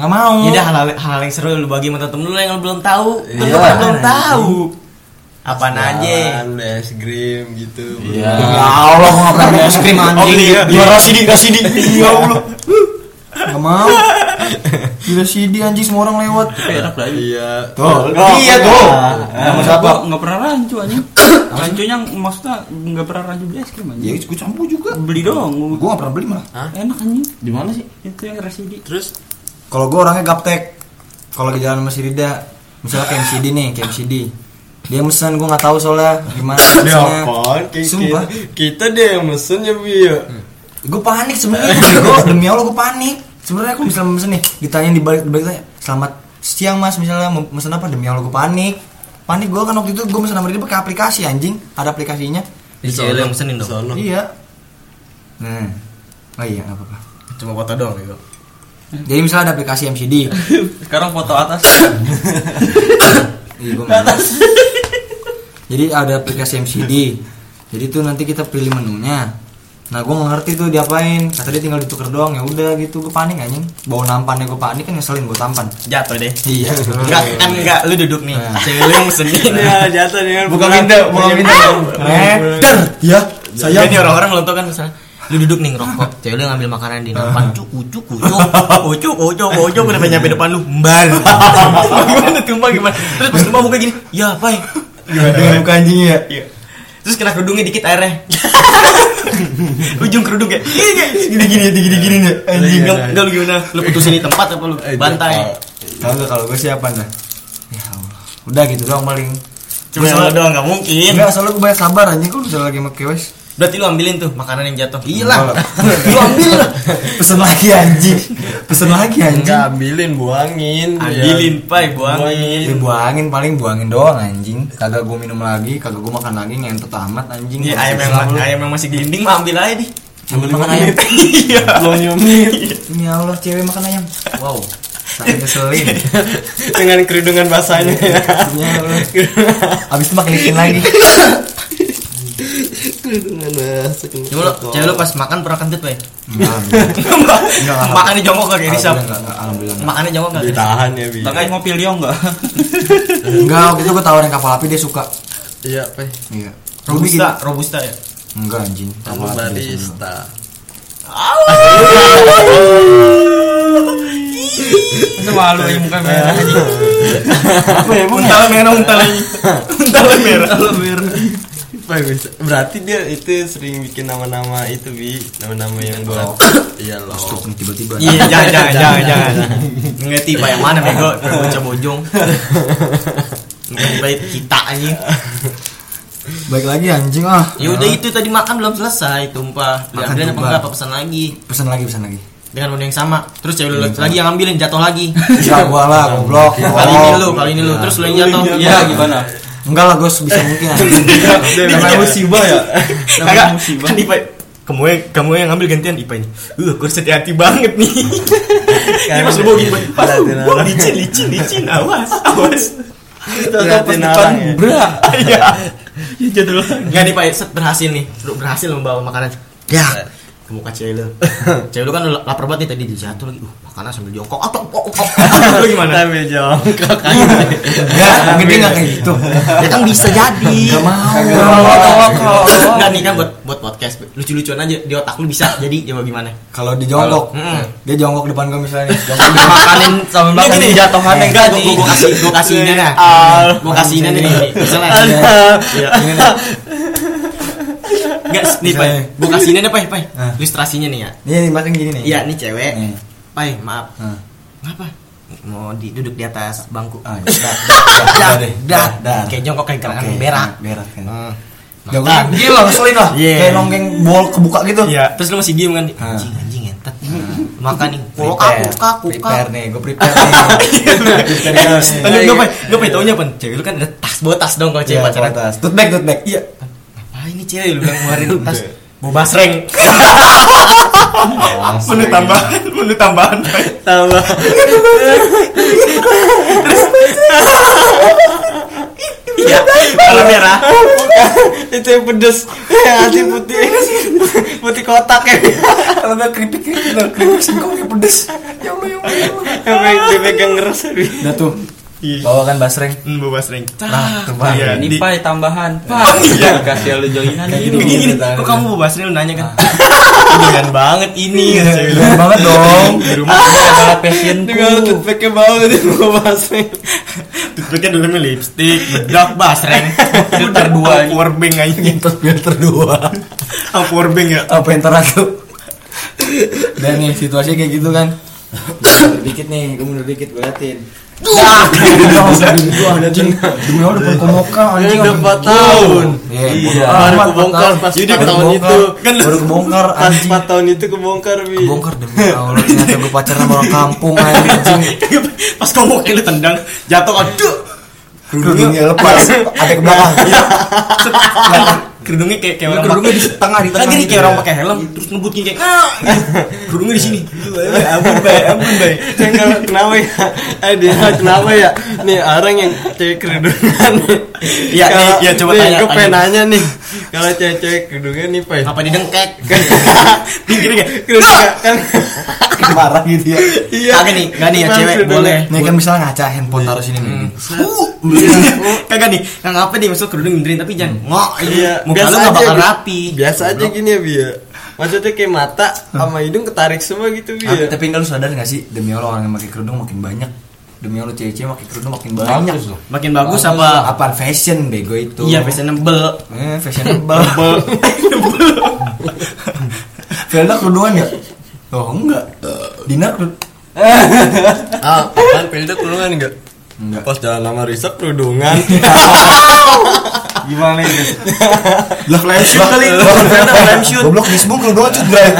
Nggak mau. Ya udah hal-hal hal yang seru lu bagi sama temen lu yang lu belum tahu. Lu Iya. belum tahu. Apaan aja? Beli es krim gitu. Ya Allah, gua nggak pernah es krim anjing. iya. Gua Rasidi, Rasidi. <laughs> Ya Allah. Nggak mau. Gila Sidi anjing semua orang lewat. Enak lah. Iya. Tuh, Iya, tuh. Nama siapa? Gua nggak pernah rancu anjing. <coughs> Rancunya maksudnya nggak pernah rancu beli es krim Ya, anjing. gue campur juga. Beli doang. Gue gak pernah beli malah. Enak anjing. Di mana sih? Itu yang residi. Terus Kalau gue orangnya gaptek. Kalau lagi jalan sama si Rida, misalnya kayak MCD nih, kayak MCD. Dia mesen, gue nggak tahu soalnya gimana. <laughs> dia mesennya. apaan? Kita, Sumpah. kita deh yang mesen ya, Bi. ya. Gue panik sebenarnya. Gue <laughs> demi Allah gue panik. Sebenarnya aku bisa mesen nih, ditanya di balik, di balik tanya, selamat siang mas, misalnya mau mesen apa? Demi Allah gue panik. Panik gue kan waktu itu gue mesen sama dia pakai aplikasi anjing, ada aplikasinya. Di cewek yang mesenin dong. Iya. Nah, oh iya nggak apa-apa. Cuma foto doang gitu. Jadi misalnya ada aplikasi MCD, <laughs> Sekarang foto atas. Iya, gua <laughs> mau. Jadi ada aplikasi MCD. Jadi tuh nanti kita pilih menunya. Nah, gue ngerti tuh diapain. Kata dia tinggal ditukar doang. Ya udah gitu, gue panik anjing. Bawa nampannya gue panik kan ngeselin gue tampan. Jatuh deh. Iya. Enggak, kan enggak lu duduk nih. Nah. Cewek lu yang mesenin. Ya, jatuh dengan Buka pintu, buka pintu. Eder. Ya, saya Jadi orang-orang tau kan misalnya lu duduk nih ngerokok, cewek lu ngambil makanan di depan, cuk, ucuk, ucuk, ucuk, ucuk, ucuk, udah nyampe depan lu, mbar. Gimana tumpah gimana? Terus pas tumpah muka gini, ya apa ya? dengan muka anjing ya. Terus kena kerudungnya dikit airnya. <laughs> Ujung kerudung kayak gini gini gini gini gini nih. Anjing enggak lu gimana? Lu putusin di tempat apa lu bantai? Tahu nggak kalau gue siapa dah? Ya Allah. Udah gitu doang paling. Cuma salah doang enggak mungkin. Enggak, soalnya gue banyak sabar anjing kok bisa lagi sama kewes. Berarti lu ambilin tuh makanan yang jatuh. Iya lah. <laughs> Lu ambil lah. Pesen lagi anjing. Pesen lagi anjing. Enggak ambilin, buangin. Ambilin, pai, Ya, buangin. buangin paling buangin doang anjing. Kagak gue minum lagi, kagak gue makan lagi ngentot amat anjing. Iya, ayam yang ayam yang masih dinding mah ambil aja di. Ambil makan ayam. <laughs> Iya. Lo nyumir Demi Allah cewek makan ayam. Wow. Saya ngeselin. <laughs> dengan kerudungan basahnya ya. Abis itu makin licin lagi. Kerudungan basah. Cuma lu, cewek lu pas makan pernah kentut, Pak? Enggak. Enggak. Makannya jongkok gak kayak alhamdulillah. enggak. Makannya jongkok gak? Ditahan ya, Bi. Pakai ngopi liong enggak? Enggak, waktu itu gue tawarin kapal api dia suka. Iya, Pe. Iya. Gua bikin- Robusta, robusta ya. Enggak anjing. Kapal barista. Masa malu aja muka merah. Apa ya? Untal merah, untal lagi. <laughs> Untal merah. Pak, bisa. Berarti dia itu sering bikin nama-nama itu, Bi. Nama-nama yang buat Iya loh. Nih tiba-tiba. Iya, jangan, jangan, jangan, <laughs> jangan. Ngerti Pak yang mana bego? <laughs> Bocah bojong. Baik kita aja. Baik lagi anjing ah. Ya udah itu tadi makan belum selesai, tumpah. Makan Diambilin apa enggak apa pesan lagi? Pesan lagi, pesan lagi. dengan menu yang sama. Terus cewek lu lagi yang ngambilin jatuh lagi. Ya gua lah goblok. Kali ini lu, kali ini lu. Terus lu yang jatuh. Iya gimana? Enggak lah, Gus, bisa mungkin. <laughs> Namanya musibah ya. Namanya musibah. Kan Ipa kamu yang kamu yang ngambil gantian Ipa ini. Uh, aku sedih hati banget nih. <laughs> Ini pas lu bawa gini, Pak. Wah, licin, licin, licin. Awas, awas. Liatin orang ya. Bra. Iya. Ya jadul. Enggak nih Pak, set berhasil nih. Berhasil membawa makanan. Ya. Ke muka cewek lu. <laughs> Cewek lu kan lapar banget nih tadi dijatuh lagi. Uh, makanan sambil jongkok. Atau oh, oh, oh. Lu gimana? Sambil jongkok kan. Ya, gede enggak kayak gitu. Ya kan bisa jadi. Enggak mau. Enggak nih kan buat buat podcast lucu-lucuan aja di otak lu bisa jadi coba gimana? Kalau di jongkok, dia jongkok depan gua misalnya. Jongkok <laughs> Sambil makanin sambil makanin gini, jatuhan Eh, enggak gua kasih gua kasih ini nah. Gua kasih ini nih. Misalnya. Iya. Ini nih. Enggak nih, Pai. Gua kasih ini nih, Pai, Pai. Ah. Ilustrasinya nih ya. Ini nih makan gini nih. Iya, nih cewek. Nih. Pai, maaf. Ah. Ngapa? Mau di duduk di atas bangku. Ah, dah, dah, dah, deh. Dah, dah. Kayak jongkok kayak gerakan Oke, berak. berak kan. Hmm. Gila ngeselin lah. Iya. Kayak nonggeng bol kebuka gitu. Iya, terus lu masih diem kan? Ah. Anjing, anjing entet. Makan nih. Kok Prepare. kaku, kaku, Prepare nih, gue prepare nih. Gue gue pai taunya apa? Cewek lu kan ada tas, bawa tas dong kalau cewek Iya, pacaran. atas. Tote bag, tote bag. Iya. Cewek lu bilang ngeluarin tas. Bawa basreng. menu tambahan, menu tambahan. Tambah. Iya, kalau merah. Itu yang pedes. Hati putih. Putih kotak ya. Kalau nggak keripik keripik, keripik singkong yang pedes. Ya Allah, ya Allah, ya Allah. Yang pegang- dipegang ngeres. Udah tuh. Iya. Bawa kan basreng. Hmm, bawa basreng. Nah, tuh, Pak. Iya, Ini di- pai tambahan. <laughs> Pak, <laughs> dikasih lu joinan ini. Gini, gini, Gitu, kok kamu bawa basreng lu nanya kan? <laughs> Ah. Doyan banget ini lu. Keren banget dong. Di rumah ini adalah passionku. Tinggal tutupnya bau gitu mau basreng. Tutupnya dulu lipstick, bedak, basreng. Filter dua. powerbank aja. Terus filter dua. Ah, powerbank ya. Apa yang terakhir? Dan nih situasinya kayak gitu kan. Dikit nih, gue mundur dikit gue liatin. Gua anjing. Demi Allah depan komoka anjing. Udah 4 tahun. Iya, Iya, baru kebongkar empat pas tahun. empat Baru tahun itu. Kan baru kebongkar Pas anjing. 4 tahun itu kebongkar, Bi. Kebongkar demi Allah ternyata gue pacaran sama orang kampung anjing. <laughs> Pas kayak lu tendang, jatuh aduh. Kerudungnya lepas, ada ke belakang. Kerudungnya kayak kayak orang Kerudungnya di tengah di tengah. Lagi nih gitu kayak ya. orang pakai helm terus ngebutkin kayak <laughs> ah, kerudungnya di sini. Ampun bay, ampun bay. Yang kalau kenapa ya? Eh dia kenapa ya? Nih orang yang cewek kerudungan. Iya, Kalau- iya, coba tanya, Gue tanya. pengen nanya nih. Kalau cewek-cewek kerudungan nih, Pak. Apa didengkek? <laughs> Pinggir kayak Kerudungan kan. Marah gitu ya. Iya. Kagak nih, enggak nih ya cewek boleh. Nih kan misalnya ngaca handphone taruh sini nih. Kagak nih, nggak ngapa nih masuk kerudung ngindarin tapi jangan ngok. Iya, muka lu nggak bakal Bi. rapi. Biasa aja gini ya, Bi ya. Maksudnya kayak mata sama hidung ketarik semua gitu, Bi Ah, ya. Tapi enggak lu sadar gak sih demi Allah orang yang pakai kerudung makin banyak. Demi Allah cewek-cewek pakai kerudung makin banyak. Makin bagus apa? Apaan fashion bego itu? Iya, fashionable. Eh, fashionable. <laughs> Velda kerudungan ya? Oh enggak. Dina kerudung. Ah, apaan pilih kerudungan enggak? Enggak. Pas jalan sama Risa kerudungan. <laughs> Gimana itu? Lah flame shoot kali. Velda flame shoot. Goblok disbung kerudungan cut bray. <laughs>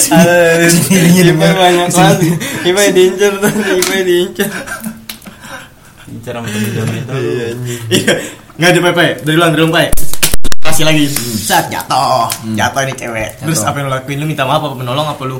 Sendirinya Ipa banyak banget. Ipa diincer tuh, Ipa diincer. Bicara sama temen-temen itu. Iya. Iya, nggak di Pepe. Dari ulang, dari ulang, Pai. Kasih lagi. Saat jatuh, jatuh nih cewek. Terus apa yang lu lakuin? Lu minta maaf apa menolong apa lu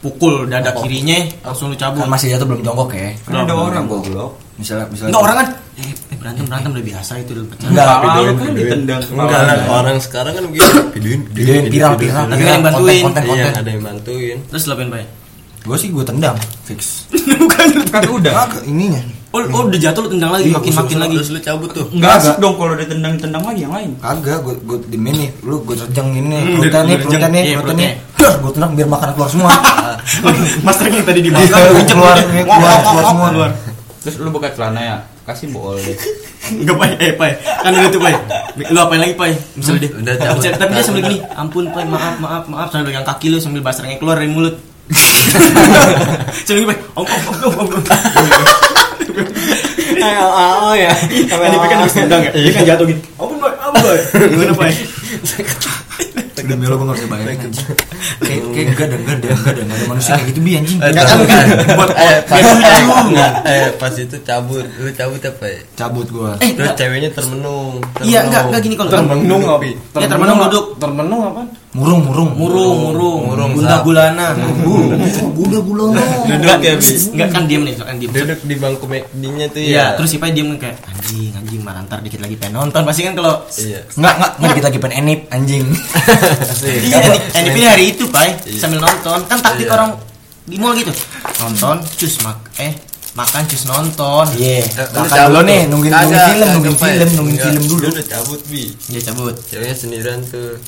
pukul dada kirinya langsung lu cabut? Kan masih jatuh belum jongkok ya. Belum, ada orang goblok. Misalnya misalnya Enggak orang kan eh, eh, berantem berantem udah biasa itu udah pecah. Enggak, videoin, kan ditendang Enggak lah, orang sekarang kan begitu. Videoin, Videoin viral viral. Tapi kan yang bantuin. Konten konten. Iya, ada yang bantuin. Terus lu apain, Pai? Gue sih gue tendang fix. <laughs> Bukan. Kan udah. Kagak ininya. Oh, oh udah jatuh lu tendang lagi, Iya, makin makin lagi. Terus lu cabut tuh. Enggak asik dong kalau ditendang-tendang lagi yang lain. Kagak, gue gue di nih, lu gue terjang nih, Hmm, pelutan nih, udah- udah pelutan nih, iya, pelutan nih. Gue tendang biar makanan keluar semua. <laughs> Mas Trek yang tadi Iya, dimakan, keluar, keluar, keluar semua. keluar. Terus lu buka celana ya, kasih bol deh. Enggak, Pai. Eh, Pai. Kan udah tuh, Pai. Lu apain lagi, Pai? Misalnya dia. Udah Tapi dia- sambil gini, ampun, Pai, maaf, maaf, maaf. Sambil pegang kaki lu sambil basrangnya keluar dari mulut. Gini, Pai. Om, om, om, om, om. Oh, oh ya. Kan dia kan habis tendang ya. Dia kan jatuh gitu. Ampun, Pai, ampun, Pai. Gimana, Pai? Demi lo gue gak bisa bayangin Kayak kayak enggak ada enggak ada enggak ada ada manusia kayak gitu bi anjing Enggak kan kan buat eh pas eh pas itu cabut lu cabut apa ya cabut gua Eh, terus ceweknya termenung Iya, enggak enggak gini kalau Termenung apa? Ya, termenung duduk. Termenung apa? Murung murung murung murung Murung, bunda gulana Bunda gulana duduk ya bi enggak kan diem nih kan diem duduk di bangku McD-nya tuh Iya, ya terus Ipai diem kayak anjing, anjing marah ntar dikit lagi pengen nonton. Pasti kan kalau iya Enggak, enggak, enggak dikit lagi pengen enip anjing. <laughs> Iya, ini ini hari itu, Pai, Iya. sambil nonton. Kan taktik Iya. orang di mall gitu. Nonton, cus mak eh makan cus nonton. Iya. Eh, Makan dulu nih, nungguin nungguin film, nungguin film, nungguin Enggak, film dulu. udah cabut bi Dia cabut. ceweknya sendirian tuh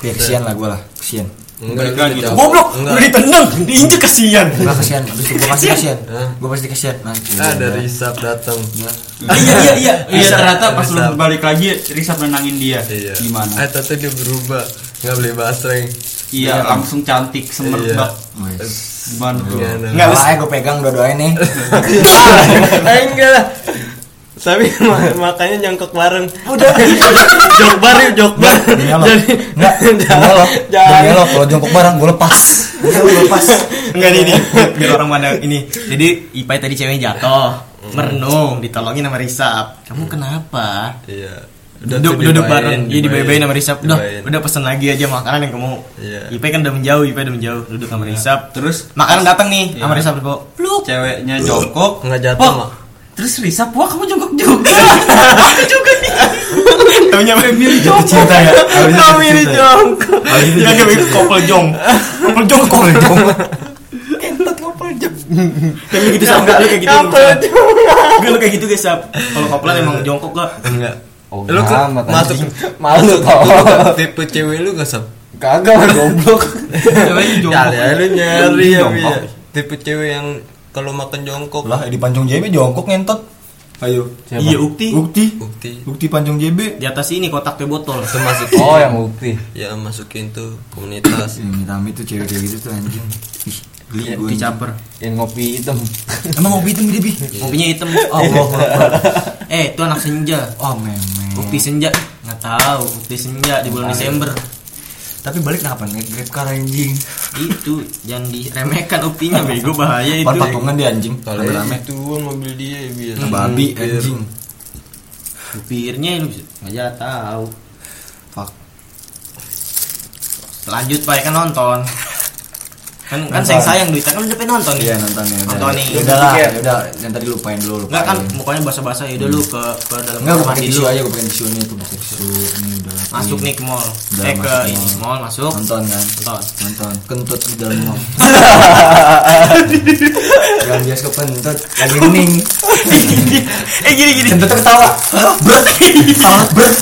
Ya kesian lah gua lah, kesian. enggak Enggak gitu. Goblok, enggak udah ditendang, diinjek kasihan. Enggak kesian, <laughs> abis itu gua pasti kesian. Hah? Gua pasti kesian. Nah, ah dari Isap datang Ah, Iya, iya, iya. <laughs> Iya ternyata pas lu Risap. balik lagi Risap nenangin dia iya Gimana? eh tapi dia berubah nggak beli basreng Iya langsung cantik semerbak Gimana tuh? Enggak lah, gua pegang dua-duanya nih. <laughs> enggak lah tapi <laughs> ma- makanya nyangkok bareng udah <laughs> jok bar yuk jok bar Demi Allah. jadi Enggak, <laughs> demi Allah. Demi Allah, kalau jongkok bareng gua lepas. Gua lepas. Enggak nih, nih. Biar orang mana ini. Jadi Ipai tadi ceweknya jatuh, merenung, ditolongin sama Risap. Kamu kenapa? iya duduk tuh duduk dibayain, bareng iya dibayain sama Risap udah dibayain. udah pesen lagi aja makanan yang kamu Iya. Ipai kan udah menjauh Ipai udah menjauh duduk sama Risap Terus makanan datang nih sama Iya. Risap kok ceweknya jongkok nggak jatuh mak Terus Risap, wah kamu jongkok juga. Aku juga nih. Taunya milih Jatuh cinta ya. Abis itu Kami jatuh ini cinta. jong Abis itu Ya kayak cinta. kopel jong. Kopel jong kopel jong. Kayak gitu sama lu kayak gitu Gue lu kayak gitu guys Sap. Kalau kopelan emang jongkok gak enggak. Oh, lu ke, amat, masuk anjing. masuk lu ke tipe cewek lu gak sab Kagak lah goblok. Ceweknya jongkok. Ya lu nyari ya Jongkok. ya. tipe cewek yang kalau makan jongkok Lah, di pancung JB jongkok ngentot. Ayo. Iya ukti Bukti. bukti Bukti pancung JB. Di atas ini kotak teh botol itu masuk <laughs> Oh, yang bukti. ya masukin tuh komunitas Ini Tami tuh cewek-cewek gitu tuh anjing. Ih, geli anjing. Dicaper Yang ngopi hitam. Emang ngopi hitam dia, Bi? Kopinya hitam <laughs> Oh, oh, Eh itu anak senja oh, meme. Ukti senja nggak tahu Ukti senja di bulan Desember Tapi balik kenapa naik grab car anjing? itu jangan diremehkan uktinya bego bahaya itu Pan patungan dia anjing. kalau Rame-rame. itu mobil dia ya biar Babi Biar- anjing. supirnya lu jadi tahu Fuck. lanjut pak kan nonton kan kan sayang sayang duitnya kan udah pengen nonton nih Iya nonton ya. Nonton nih. Ya udah lah, ya udah. Yang tadi lupain dulu. Enggak kan lupain. mukanya basah-basah ya udah lu ke ke dalam Enggak, gue pakai mandi tisu dulu aja, gue pakai tisu nih tuh pakai tisu. Ini udah. masuk nih ke mall Udah, eh ke ini mall. mall masuk Nonton kan? nonton Nonton. Kentut di dalam mall. <laughs> Jangan bias ke kentut. Lagi hening. eh gini gini Kentutnya ketawa. Berat. Alat berat.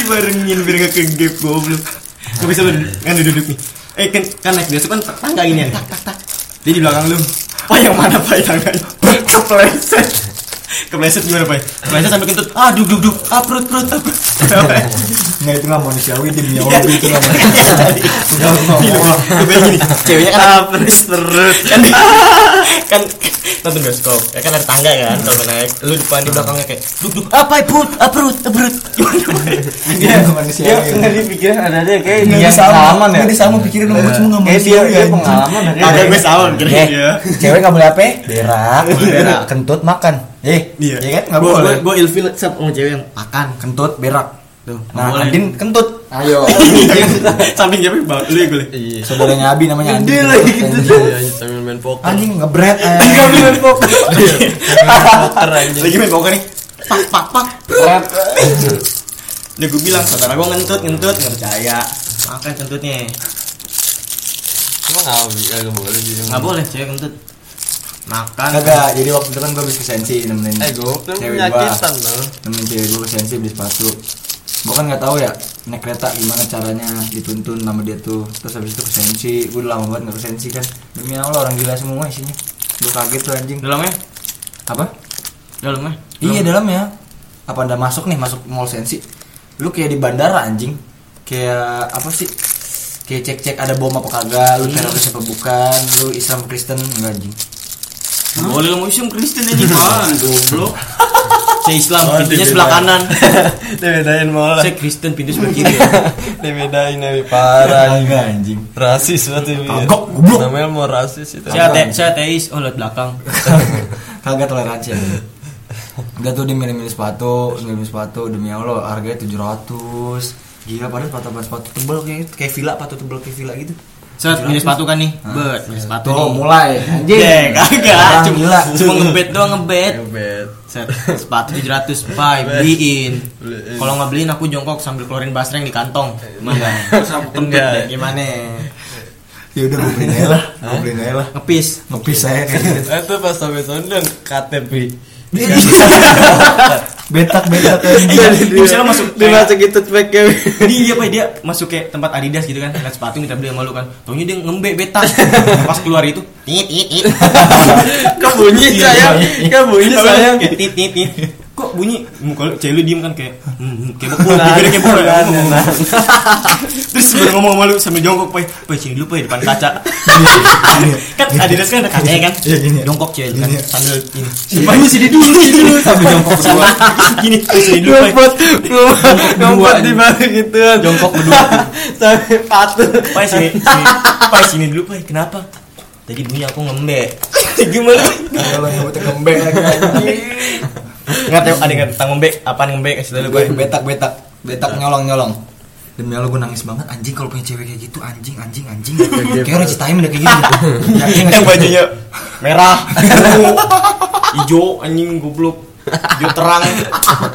dibarengin biar gak ke gap goblok Gak bisa lu kan duduk nih eh kan kan naik biasa kan tangga gini ya? Tak tak tak. Dia di belakang lu. Pak yang mana pak? Tangganya kepleset kepleset gimana pak? Kepleset sampai kentut. Ah duk duk duk. Ah perut perut ah, perut. Nggak itu nggak manusiawi demi Allah itu nggak manusiawi. Udah Gini, ngomong. Pak. Lu bayangin gini, ceweknya kan perut perut. kan kan nonton bioskop. Ya kan ada tangga kan kalau naik. Lu depan di belakangnya kayak duk duk apa perut ah perut ah perut. Gimana Dia nggak manusiawi. Enggak dipikirin. Ada aja kayak Nggak dia sama, pengalaman ya. Nggak sama pikirin lu cuma nggak Kayak dia manusiawi dia pengalaman ada. ada gue sama mikirnya Eh, dia. cewek nggak boleh apa? Berak, berak, kentut makan. Eh, Iya. iya kan nggak Gua- boleh. Gua, gua ilfil sama cewek yang makan. Kentut berak. Tuh, Nah, boleh. Andin kentut. Ayo. <laughs> Samping cewek bang, lu ya gue. iya Saudaranya Abi namanya Andin. Gede lagi gitu. <laughs> Anjing. Iya, sambil main poker Anjing ngebret eh. <laughs> Kami main poker. anjing Lagi main poker nih. Pak pak pak. Udah gue bilang saudara gue ngentut ngentut nggak percaya. Makan kentutnya. emang Bi? Kagak boleh Nggak boleh cewek kentut. Makan. Kagak, jadi waktu itu kan gue habis ke Sensi nemenin eh gue cewek loh Nemenin cewek gue ke Sensi beli sepatu. Gue kan nggak tahu ya naik kereta gimana caranya dituntun sama dia tuh. Terus habis itu ke Sensi, gue udah lama banget nggak ke Sensi kan. Demi Allah orang gila semua isinya. Gue kaget tuh anjing. Dalamnya? Apa? Dalamnya? Iya dalamnya. Apa anda masuk nih masuk mall Sensi? Lu kayak di bandara anjing. Kayak apa sih? Kayak cek-cek ada bom apa kagak, lu teroris apa bukan, lu Islam Kristen enggak anjing. Boleh mau Islam Kristen aja pak. Goblok. Saya Islam, Oh, pintunya sebelah kanan. <laughs> Dibedain malah. Saya Kristen, pintu sebelah kiri. Dibedain tapi parah. Enggak anjing. Rasis banget ini. Kagak, goblok. Namanya mau rasis itu. Saya ate, saya ateis. Oh, lihat belakang. <laughs> Kagak toleransi ya. Enggak tuh dia milih-milih sepatu, milih sepatu demi Allah harganya 700. Gila padahal sepatu sepatu tebel kayak kayak villa, sepatu tebel kayak villa gitu. Set, milih sepatu kan nih. Bet, milih sepatu Tuh mulai <laughs> anjing. Eh, kagak. Orang Cuma, <laughs> cuma ngebet doang ngebet. Ngebet. Set, sepatu 700 <laughs> Pai, beliin. Kalau nggak beliin aku jongkok sambil keluarin basreng di kantong. Gimana? Enggak. Gimana? Ya udah gue beliin aja lah, gue beliin aja lah. Ngepis. Ngepis saya. Itu pas sampai Sondang KTP. Betak betak. <laughs> Iya, dia misalnya masuk Dimasuk itu pack dia apa dia masuk kayak tempat Adidas gitu kan lihat sepatu minta beli sama lu kan. Taunya dia ngembek betak. Pas keluar itu tit tit tit. <laughs> Kok bunyi sayang? Kok bunyi sayang? Tit tit tit kok bunyi? Muka lu cewek lu diem kan kayak hmm, hmm, kayak bekul bibirnya kayak nah, <laughs> nah. terus baru ngomong sama lu sambil jongkok pai pai sini dulu pai depan kaca. <laughs> Kan Adidas kan ada kacanya kan? Jongkok cewek kan? Sambil ini. Pai sini dulu sini dulu. <laughs> Sambil jongkok berdua. Gini sini dulu pai ngumpet di balik gituan. jongkok berdua. Sampai patuh. Pai sini. Pai sini dulu, Pai. Kenapa? Tadi bunyi aku ngembek. Gimana? Kalau ngembek lagi Nggak tahu ada nggak tentang ngembek? Apaan ngembek? Kasih tahu Gue betak betak betak nyolong nyolong. Demi Allah gue nangis banget anjing kalau punya cewek kayak gitu anjing anjing anjing. Kayak orang ceritain udah kayak gitu. <laughs> Yakin nggak Yang bajunya merah, hijau, anjing goblok. Hijau terang.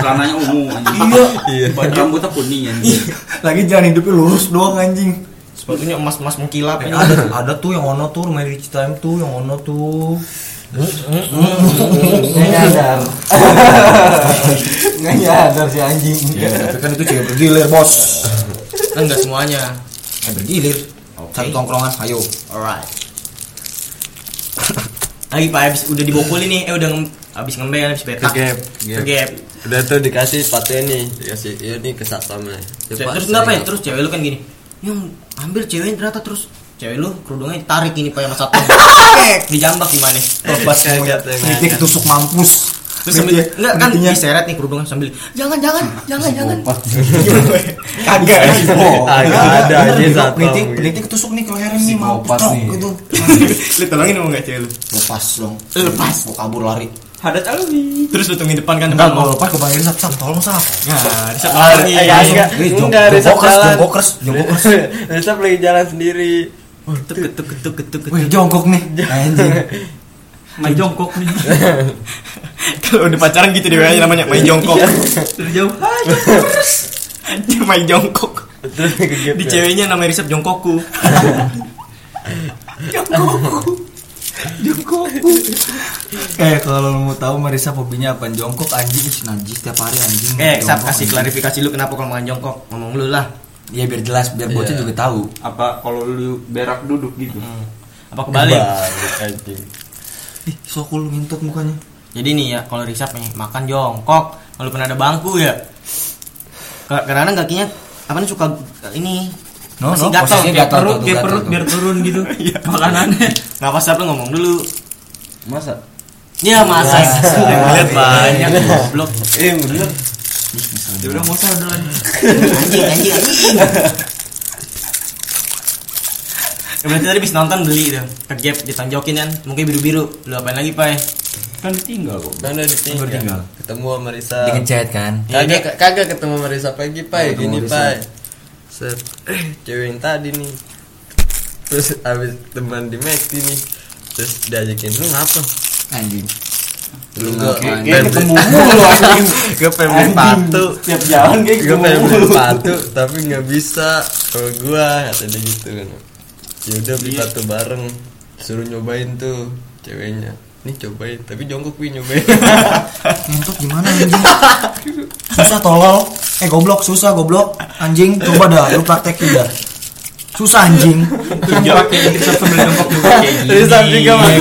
Celananya ungu anjing. Iya. Rambutnya kuning anjing. Lagi jalan hidupnya lurus doang anjing. Sepatunya emas-emas mengkilap. Eh, ada ada tuh yang ono tuh rumah di Citaim tuh yang ono tuh. Nggak nyadar. Nggak nyadar si anjing. Ya, tapi kan itu cewek bergilir bos. Kan nggak semuanya. Eh bergilir. Satu tongkrongan, ayo. Alright. Lagi Pak habis udah dibokulin nih, eh udah ngem, habis ngembek habis betak. Kegep, Kegep. Udah tuh dikasih sepatunya nih, dikasih ini ke satpamnya. Coba Terus kenapa ya? Terus cewek lu kan gini. Yang ambil cewek ternyata terus cewek lu kerudungnya ditarik ini pak sama satu. <laughs> Dijambak gimana? Lepas Kayak gitu, ketusuk mampus. Terus sambil enggak kan kulitnya- diseret nih kerudungnya sambil jangan jangan jangan jangan. <laughs> Kagak. Agak ada aja Kulitnya gitu. kulitnya ketusuk nih ke lehernya nih mampus nih. gitu. <laughs> Lu tolongin mau nggak cewek lu? Lepas dong. Lepas. Mau kabur lari. Ada calwi. Terus lu tungguin depan kan Enggak, kalau mau. lepas ke panggil sap sap tolong sap. Saat Ah, lagi. eh, ya, enggak. Rizap jongkokers, jalan. jongkokers, jongkokers. Rizap lagi jalan sendiri. Oh, ketuk ketuk ketuk ketuk Wih, ketuk. jongkok nih. <laughs> Anjing. Main jongkok nih. Kalau <laughs> udah pacaran gitu deh aja namanya main jongkok. Dari jauh. Anjir main jongkok. Di ya. ceweknya namanya Risep <laughs> jongkokku. Eh kalau lu mau tahu Marisa hobinya apa? Jongkok anjing najis tiap hari anjing. Eh, Jongkok, kasih klarifikasi lu kenapa kalau main jongkok? Ngomong lu lah. Ya biar jelas, biar bocah Iya. juga tahu. Apa kalau lu berak duduk gitu? Apa kebalik? Ih, sokul ngintut mukanya. Jadi nih ya kalau Risap nih makan jongkok, kalau pernah ada bangku ya. Ka- Karena kakinya apa nih suka ini No, masih no, gatal kayak gatal perut kayak gatal perut biar turun gitu <laughs> makanannya nggak pas Sap lu ngomong dulu Masa? ya masa lihat <laughs> banyak goblok Eh, bener. Ya udah mau usah duluan. anjing anjing anjing Ya, berarti tadi habis nonton beli tuh ke Gap ditonjokin kan mungkin biru biru lu apain lagi pai Kan tinggal kok. Kan udah ditinggal. Tinggal. Ketemu sama Risa. Di ngechat kan. Kagak kagak ketemu sama Risa pagi, Pai. Gini. Pai. Set. <clears throat> Cewek yang tadi nih. Terus abis teman di McD nih. Terus diajakin lu ngapa? Anjing. Lu ngapain? <laughs> pengen ketemu beli- mulu, anjing. Gua pengen beli sepatu. Tiap jalan kayak Gue ketemu pengen beli mulu. sepatu tapi nggak bisa kalau gua kata dia gitu kan. Ya udah beli Iya. sepatu bareng. Suruh nyobain tuh ceweknya. Nih cobain, tapi jongkok gue nyobain. <laughs> Ngintut gimana anjing? Susah tolol. Eh goblok, susah goblok. Anjing, coba dah lu praktekin dah. Susah anjing. Yang pakai kita sambil jongkok juga kayak gini.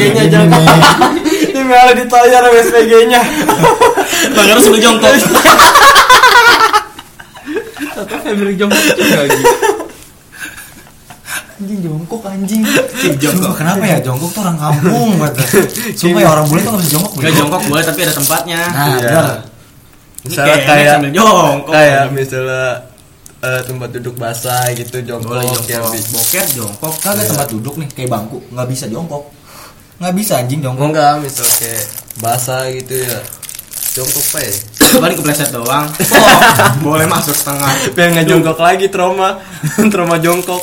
Juga jongkok. Ini malah ditanya sama SPG-nya. bang harus sambil jongkok <laughs> Atau family jongkok juga gitu. Anjing jongkok anjing. Jongkok kenapa ya? Jongkok tuh orang kampung banget. <laughs> Sumpah ya orang bule tuh nggak bisa jongkok. Gak bego. jongkok boleh tapi ada tempatnya Nah, Iya. benar. misalnya Kayak jongkok. kayak misalnya eh, tempat duduk basah gitu jongkok, Boleh ya, jongkok. Bi. Boker jongkok. Kagak tempat duduk nih kayak bangku nggak bisa jongkok nggak bisa anjing jongkok enggak misal kayak basah gitu ya jongkok pak ya Paling kepleset doang. Oh, <laughs> boleh masuk setengah. biar nggak jongkok lagi trauma <laughs> trauma jongkok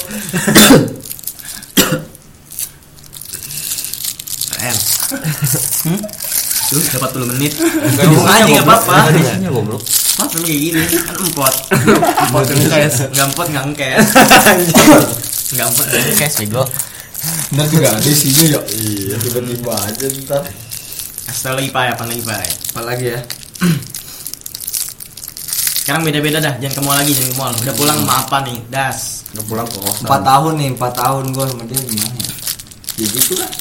Keren. Hmm? Tuh, dapat 10 menit. Ngomong aja enggak apa-apa. Isinya goblok. Memang kayak gini? Kan empot. Empot ngekes, <laughs> enggak empot enggak ngekes. Enggak empot ngekes bego. Ntar juga ada isinya ya Iya, tiba-tiba aja ntar. Tau lagi Pak, apa lagi Pak? apalagi ya <clears throat> Sekarang beda-beda dah, jangan ke mall lagi, jangan ke mall. Udah pulang sama apa nih? Das. Nggak pulang ke kos. empat tahun nih empat tahun gue sama dia gimana ya ya gitu lah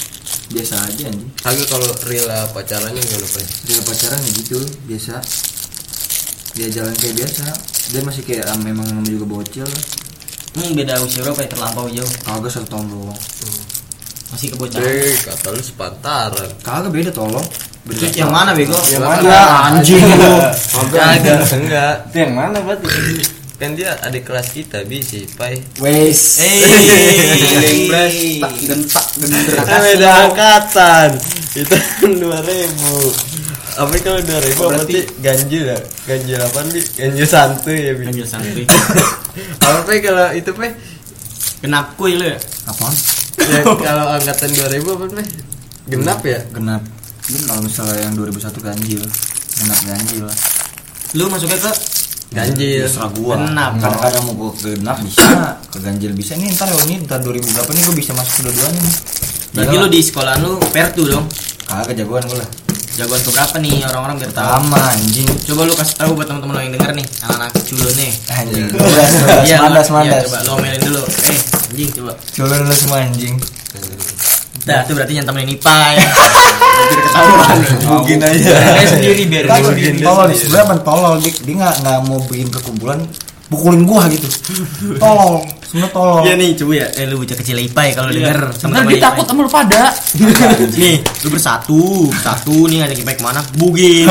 biasa aja anjing Agak kalau real pacarannya gimana pak dia pacaran ya gitu biasa dia jalan kayak biasa dia masih kayak ah, memang juga bocil Hmm, beda usia berapa ya terlampau jauh. kagak satu tahun doang Masih kebocaran. Eh, kata lu sepantaran kagak beda tolong Itu yang mana bego? Yang mana? Ya, anjing lu. Kagak, enggak. Itu yang mana berarti? Kan dia adik kelas kita, Bi, si Pai. wes Eh, gentak Kan beda angkatan. Itu kan 2000. Apa kalau 2000 berarti ganjil ya? Ganjil apa Bi? Ganjil santuy ya, Bi. Anjir santuy. Apa kalau itu Pai? Genap kuy lu ya? apaan Ya, <laughs> kalau angkatan 2000 apa Pai? Genap ya? genap ini kalau misalnya yang 2001 ganjil genap ganjil lah Lu masuknya ke Ganjil. terserah gua Genap. kadang-kadang mau gua ke genap bisa ke ganjil bisa ini ntar ya ini ntar 2000 berapa nih gua bisa masuk kedua-duanya nih Jadi lu di sekolah lu pertu dong. kagak jagoan gua lah Jagoan berapa nih orang-orang biar tahu. sama anjing Coba lu kasih tahu buat teman-teman lo yang denger nih, anak-anak culun nih. anjing Iya, mandas iya, mandas coba lu omelin dulu. Eh, anjing coba. coba lu semua anjing Dah, itu berarti jangan temenin Ipa ya. <laughs> Biar ketahuan. Mungkin aja. Dia sendiri biar dia sendiri. tolol apa tolol dia nggak nggak mau bikin perkumpulan pukulin gua gitu tolol sebenernya tolol Iya nih, coba ya. Eh lu bocah kecil Ipa ya kalau denger Sebenarnya dia takut sama lu pada. <laughs> Nih, lu bersatu, satu nih ngajak Ipa ke mana? Bugin.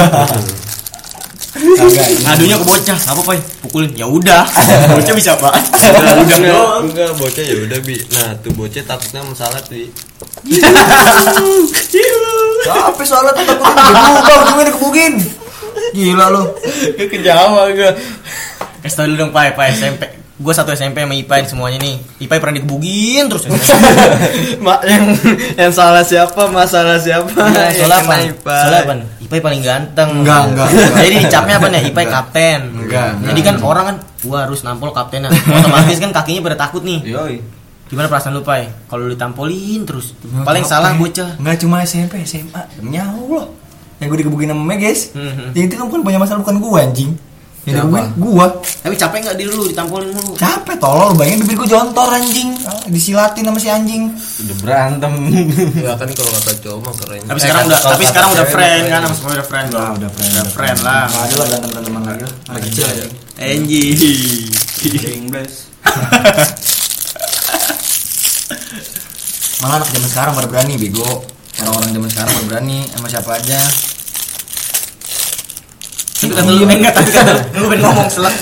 Ngadunya ke bocah, apa Pai? Pukulin. Ya udah. <laughs> Bocah bisa banget. Enggak, Udah enggak, doang. enggak, bocah ya udah bi. Nah, tuh bocah takutnya masalah tuh. Capek soalnya tuh takutnya dibuka ujungnya dikebugin Gila lu ke Jawa gue Kasih tau dulu dong Pai, Pai SMP Gue satu SMP sama Ipai semuanya nih Ipai pernah dikebugin terus <laughs> Mak yang yang salah siapa? Masalah siapa? Nah, Ya, soalnya apa? Ipai. Soalnya apa? Ipai paling ganteng Enggak, enggak, <laughs> enggak. Jadi dicapnya apa nih? Ipai kapten Enggak, enggak. Jadi kan orang kan Wah harus nampol kaptennya Otomatis kan kakinya pada takut nih Yoi Gimana perasaan lu Pai? Kalau lu ditampolin terus Paling salah bocah Enggak cuma SMP, SMA Nyahu loh Yang gue dikebugin sama Meges Mhm. Yang itu kan bukan punya masalah bukan gua anjing Yang Siapa? dikebugin gua. Tapi capek gak diri lu? Ditampolin mulu? Capek tolol. Bayangin bibir gua jontor anjing. Ah, Disilatin sama si anjing. Udah berantem. <laughs> Ya kan kalau kata cowok mah keren. Tapi Eh, sekarang kan udah, kalau tapi kata sekarang udah friend kan, sama semua udah friend Udah, udah friend Udah friend lah. Nggak ada lah berantem-berantem lagi. Lah Anak kecil aja Anjing English. Malah anak zaman sekarang pada berani bego. Orang-orang zaman sekarang pada berani. Sama siapa aja kata lu, enggak, tapi kata lu pengen ngomong selek.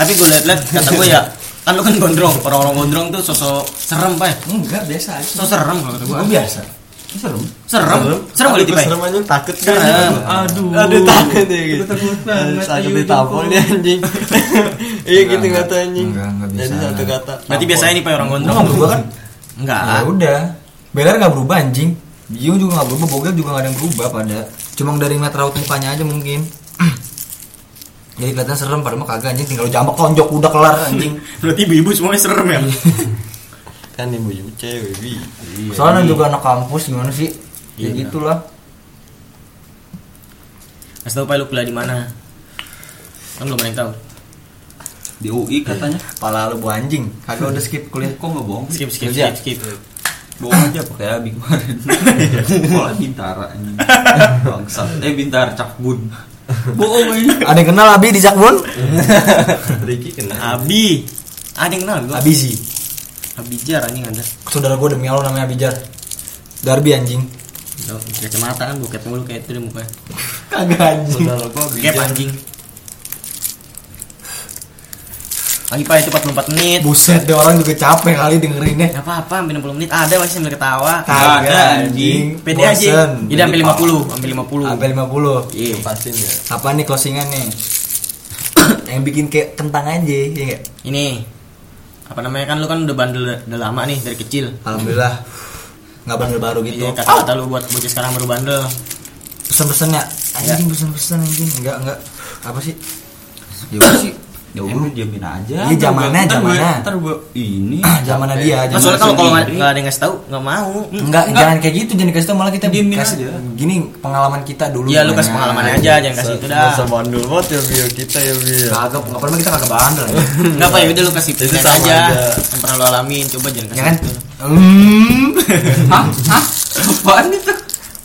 Tapi gue liat-liat, kata gue ya Kan lu kan gondrong, orang-orang gondrong tuh sosok serem pak Enggak, biasa aja. Sosok serem kalau kata gue Gua biasa. Serem. Serem? Serem. Kali tipe? Serem aja takut kan. Serem. Aduh. Aduh takut ya gitu. takut banget. Takut ditampol anjing. <laughs> Iya gitu Enggak, kata anjing. enggak, enggak bisa. Jadi satu kata. Berarti biasanya nih pak orang gondrong nggak berubah. kan? Enggak. Ya udah. Beler nggak berubah anjing. Bio juga nggak berubah Bogel juga nggak ada yang berubah pada. Cuma dari ngeliat raut mukanya aja mungkin Jadi kelihatan serem padahal mah kagak anjing tinggal lu jambak tonjok udah kelar anjing <laughs> Berarti ibu-ibu semuanya serem ya? <laughs> Kan ibu ibu cewek bi. Soalnya juga anak kampus gimana sih Ya Iya. gitulah Kasih tau pak lu kuliah di mana? Kan belum ada yang tahu Di UI katanya. Pala lu bu anjing Kagak udah skip kuliah Kok nggak bohong? Skip, skip, skip, skip Bohong aja pakai abi kemarin. <laughs> Malah bintara ini. Bangsat. Eh bintar cakbun. Bohong ini. Ada yang kenal Abi di Jakbon? <laughs> Ricky kena. Abi Ada yang kenal gue Abizi Abijar anjing ada Saudara gue demi Allah namanya Abijar Darby anjing Kacamata kan buket mulu kayak itu deh mukanya Kagak anjing. Saudara gua Gap bijak. anjing. Lagi pak itu 44 menit. Buset deh orang juga capek kali dengerinnya. Gak apa-apa, sampai 60 menit ada masih sambil ketawa. Kagak ada, anjing. Pede aja. Bosen. Jadi sampai 50, sampai 50. Sampai 50. Iya. Pasin ya. Apa nih closingan nih? <coughs> Yang bikin kayak kentang aja, ya enggak? Ini apa namanya kan lu kan udah bandel udah lama nih dari kecil. Alhamdulillah. Nggak bandel baru gitu. Iya, kata-kata lu buat bocah sekarang baru bandel. Pesen-pesen ya? Anjing pesen-pesen anjing. Enggak, enggak. Apa sih? <coughs> Ya sih. Ya udah diamin aja. Iya, zamannya, zamannya. Ntar gua ini. Zamannya dia, Nah, zaman soalnya kalau kalau nggak nggak ada yang ngasih tahu nggak mau. Enggak, Enggak. jangan kayak gitu, jangan dikasih tau malah kita Diemin kasih aja. gini pengalaman kita dulu. Iya, lu kasih pengalamannya aja, jangan kasih itu dah. Masa bandel banget ya bio kita ya bio. Kagak, enggak pernah kita kagak bandel. ya. <laughs> Enggak apa ya udah lu kasih Itu aja. Yang pernah lu alamin, coba jangan kasih. Ya kan? Hmm. <laughs> Hah? Hah? Apaan itu?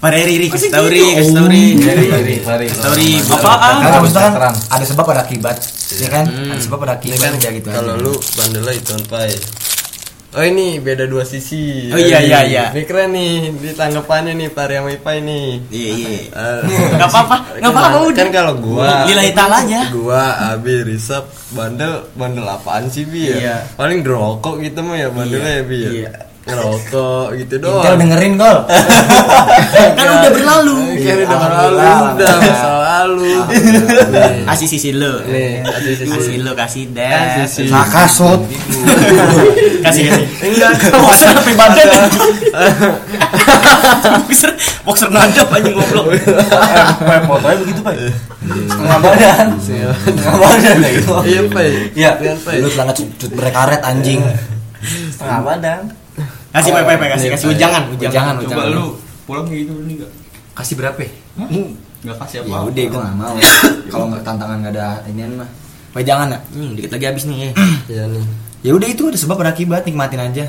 Pak Riri, Ri, kasih tau Ri, kasih tau Ri. Mari, mari. Kasih tau Ri. Apaan? Karena maksudnya kan Terang. ada sebab ada akibat. Ya kan? Hmm. Ada sebab ada akibat kan aja gitu. kalau lu bandel lah itu Pai. Oh ini beda dua sisi. Oh, iya, iya, iya. Ini keren nih di tanggapannya nih Pari sama Ipai nih. Iya, iya. <laughs> Enggak apa-apa, enggak apa-apa kan- udah. Kan kalau gua Lillahi ta'ala aja. Gua Abi Risap bandel bandel apaan sih Bi ya? Iya. Paling ngerokok gitu mah ya bandelnya ya Bi ya. Iya. Ngerokok gitu Intel doang. dengerin gol. <laughs> Kan udah berlalu. Kan udah berlalu udah masa lalu. Kasih sisi lu. Kasih lu, kasih. Nah, kasut. <laughs> Kasih kasih. Enggak, Boxer sampai badan. <laughs> Boxer, boxer nadap anjing goblok. Fotonya begitu, Pak. Setengah badan. Setengah badan ya gitu. Iya, Pai. Iya. Pai. Lu celana cut cut berkaret anjing. Setengah badan. Kasih Pai Pai, kasih kasih ujangan, Ujangan, Coba lu pulang kayak gitu nih enggak? Kasih berapa? Enggak kasih apa? Ya udah, gua nggak mau. <laughs> Kalau nggak tantangan nggak ada inian mah. Wejangan ya? Hmm, dikit lagi habis nih. <clears throat> Iya nih. Ya udah itu ada sebab ada akibat, nikmatin aja.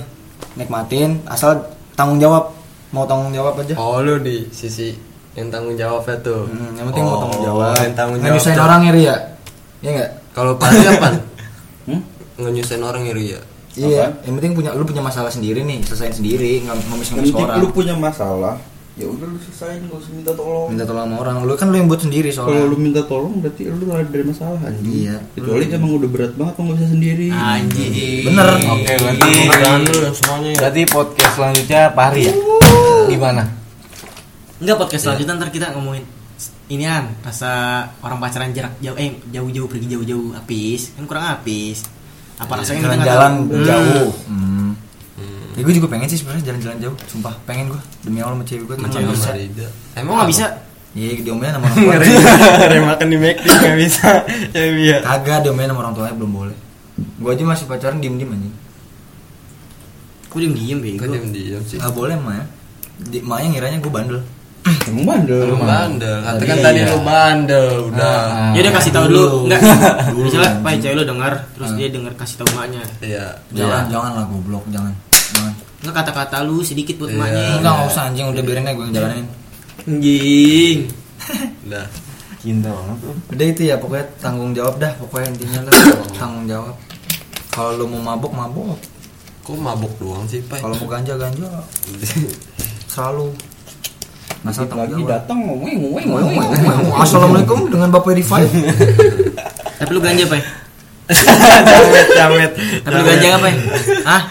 Nikmatin asal tanggung jawab. Mau tanggung jawab aja. Oh, lu di sisi yang tanggung jawabnya tuh. Hmm, yang penting mau tanggung Oh, jawab. Yang tanggung Nggak jawab. nyusahin orang ya, Ria. Iya enggak? Kalau Pari apa? <laughs> Hmm? Ngenyusahin orang ya Ria. Iya, yang penting punya lu punya masalah sendiri nih, selesain sendiri, nggak ngomis-ngomis Penting orang. lu punya masalah, ya udah lu selesain gak usah minta tolong. Minta tolong sama orang. Lu kan lu yang buat sendiri Kalau soalnya. lu minta tolong berarti lu ada dari masalah anjing. Iya. Kecuali emang udah berat banget lu nggak bisa sendiri. Anjing. Bener. Oke, berarti Jangan dulu semuanya. berarti podcast selanjutnya Pari ya. Gimana? Enggak podcast selanjutnya ntar kita ngomongin inian rasa orang pacaran jarak jauh eh jauh-jauh pergi jauh-jauh apis kan kurang apis apa rasanya kita nggak Jalan-jalan tahu. jauh. Hmm. Ya gue juga pengen sih sebenarnya jalan-jalan jauh, sumpah pengen gue demi Allah sama cewek gue tuh bisa. Emang nggak bisa Iya diomelin sama orang tua. Ngeri makan di McD nggak bisa. Ya Ria. Kagak diomelin sama orang tuanya belum boleh. Gue aja masih pacaran diem-diem anjing. Kok diem diem bego Kok diam-diam sih? Gak boleh mah ya. Di, maknya ngiranya gue bandel. Emang bandel. Lu bandel. Kata kan Iya. tadi lu bandel. Udah. ya udah kasih tahu dulu enggak <laughs> misalnya pak cewek lu dengar terus dia dengar kasih tahu emaknya Iya. Jangan, jangan lah goblok, jangan. Jangan. enggak kata-kata lu sedikit buat Iya. emaknya Enggak, enggak usah anjing, udah biarin aja gue ngejalanin. anjing <laughs> Udah. Cinta banget tuh. Udah itu ya, pokoknya tanggung jawab dah, pokoknya intinya lah <laughs> tanggung jawab. Kalau lu mau mabuk, mabuk. Kok mabuk doang sih, Pai? Kalau mau ganja, ganja. Selalu. Tanggung Lagi datang ngomongin ngomongin Wah, ngomongin. wah, wah. Assalamualaikum dengan Bapak Rifai. <laughs> tapi lu ganja pak Jamet, jamet. tapi lu ganja apa ya ah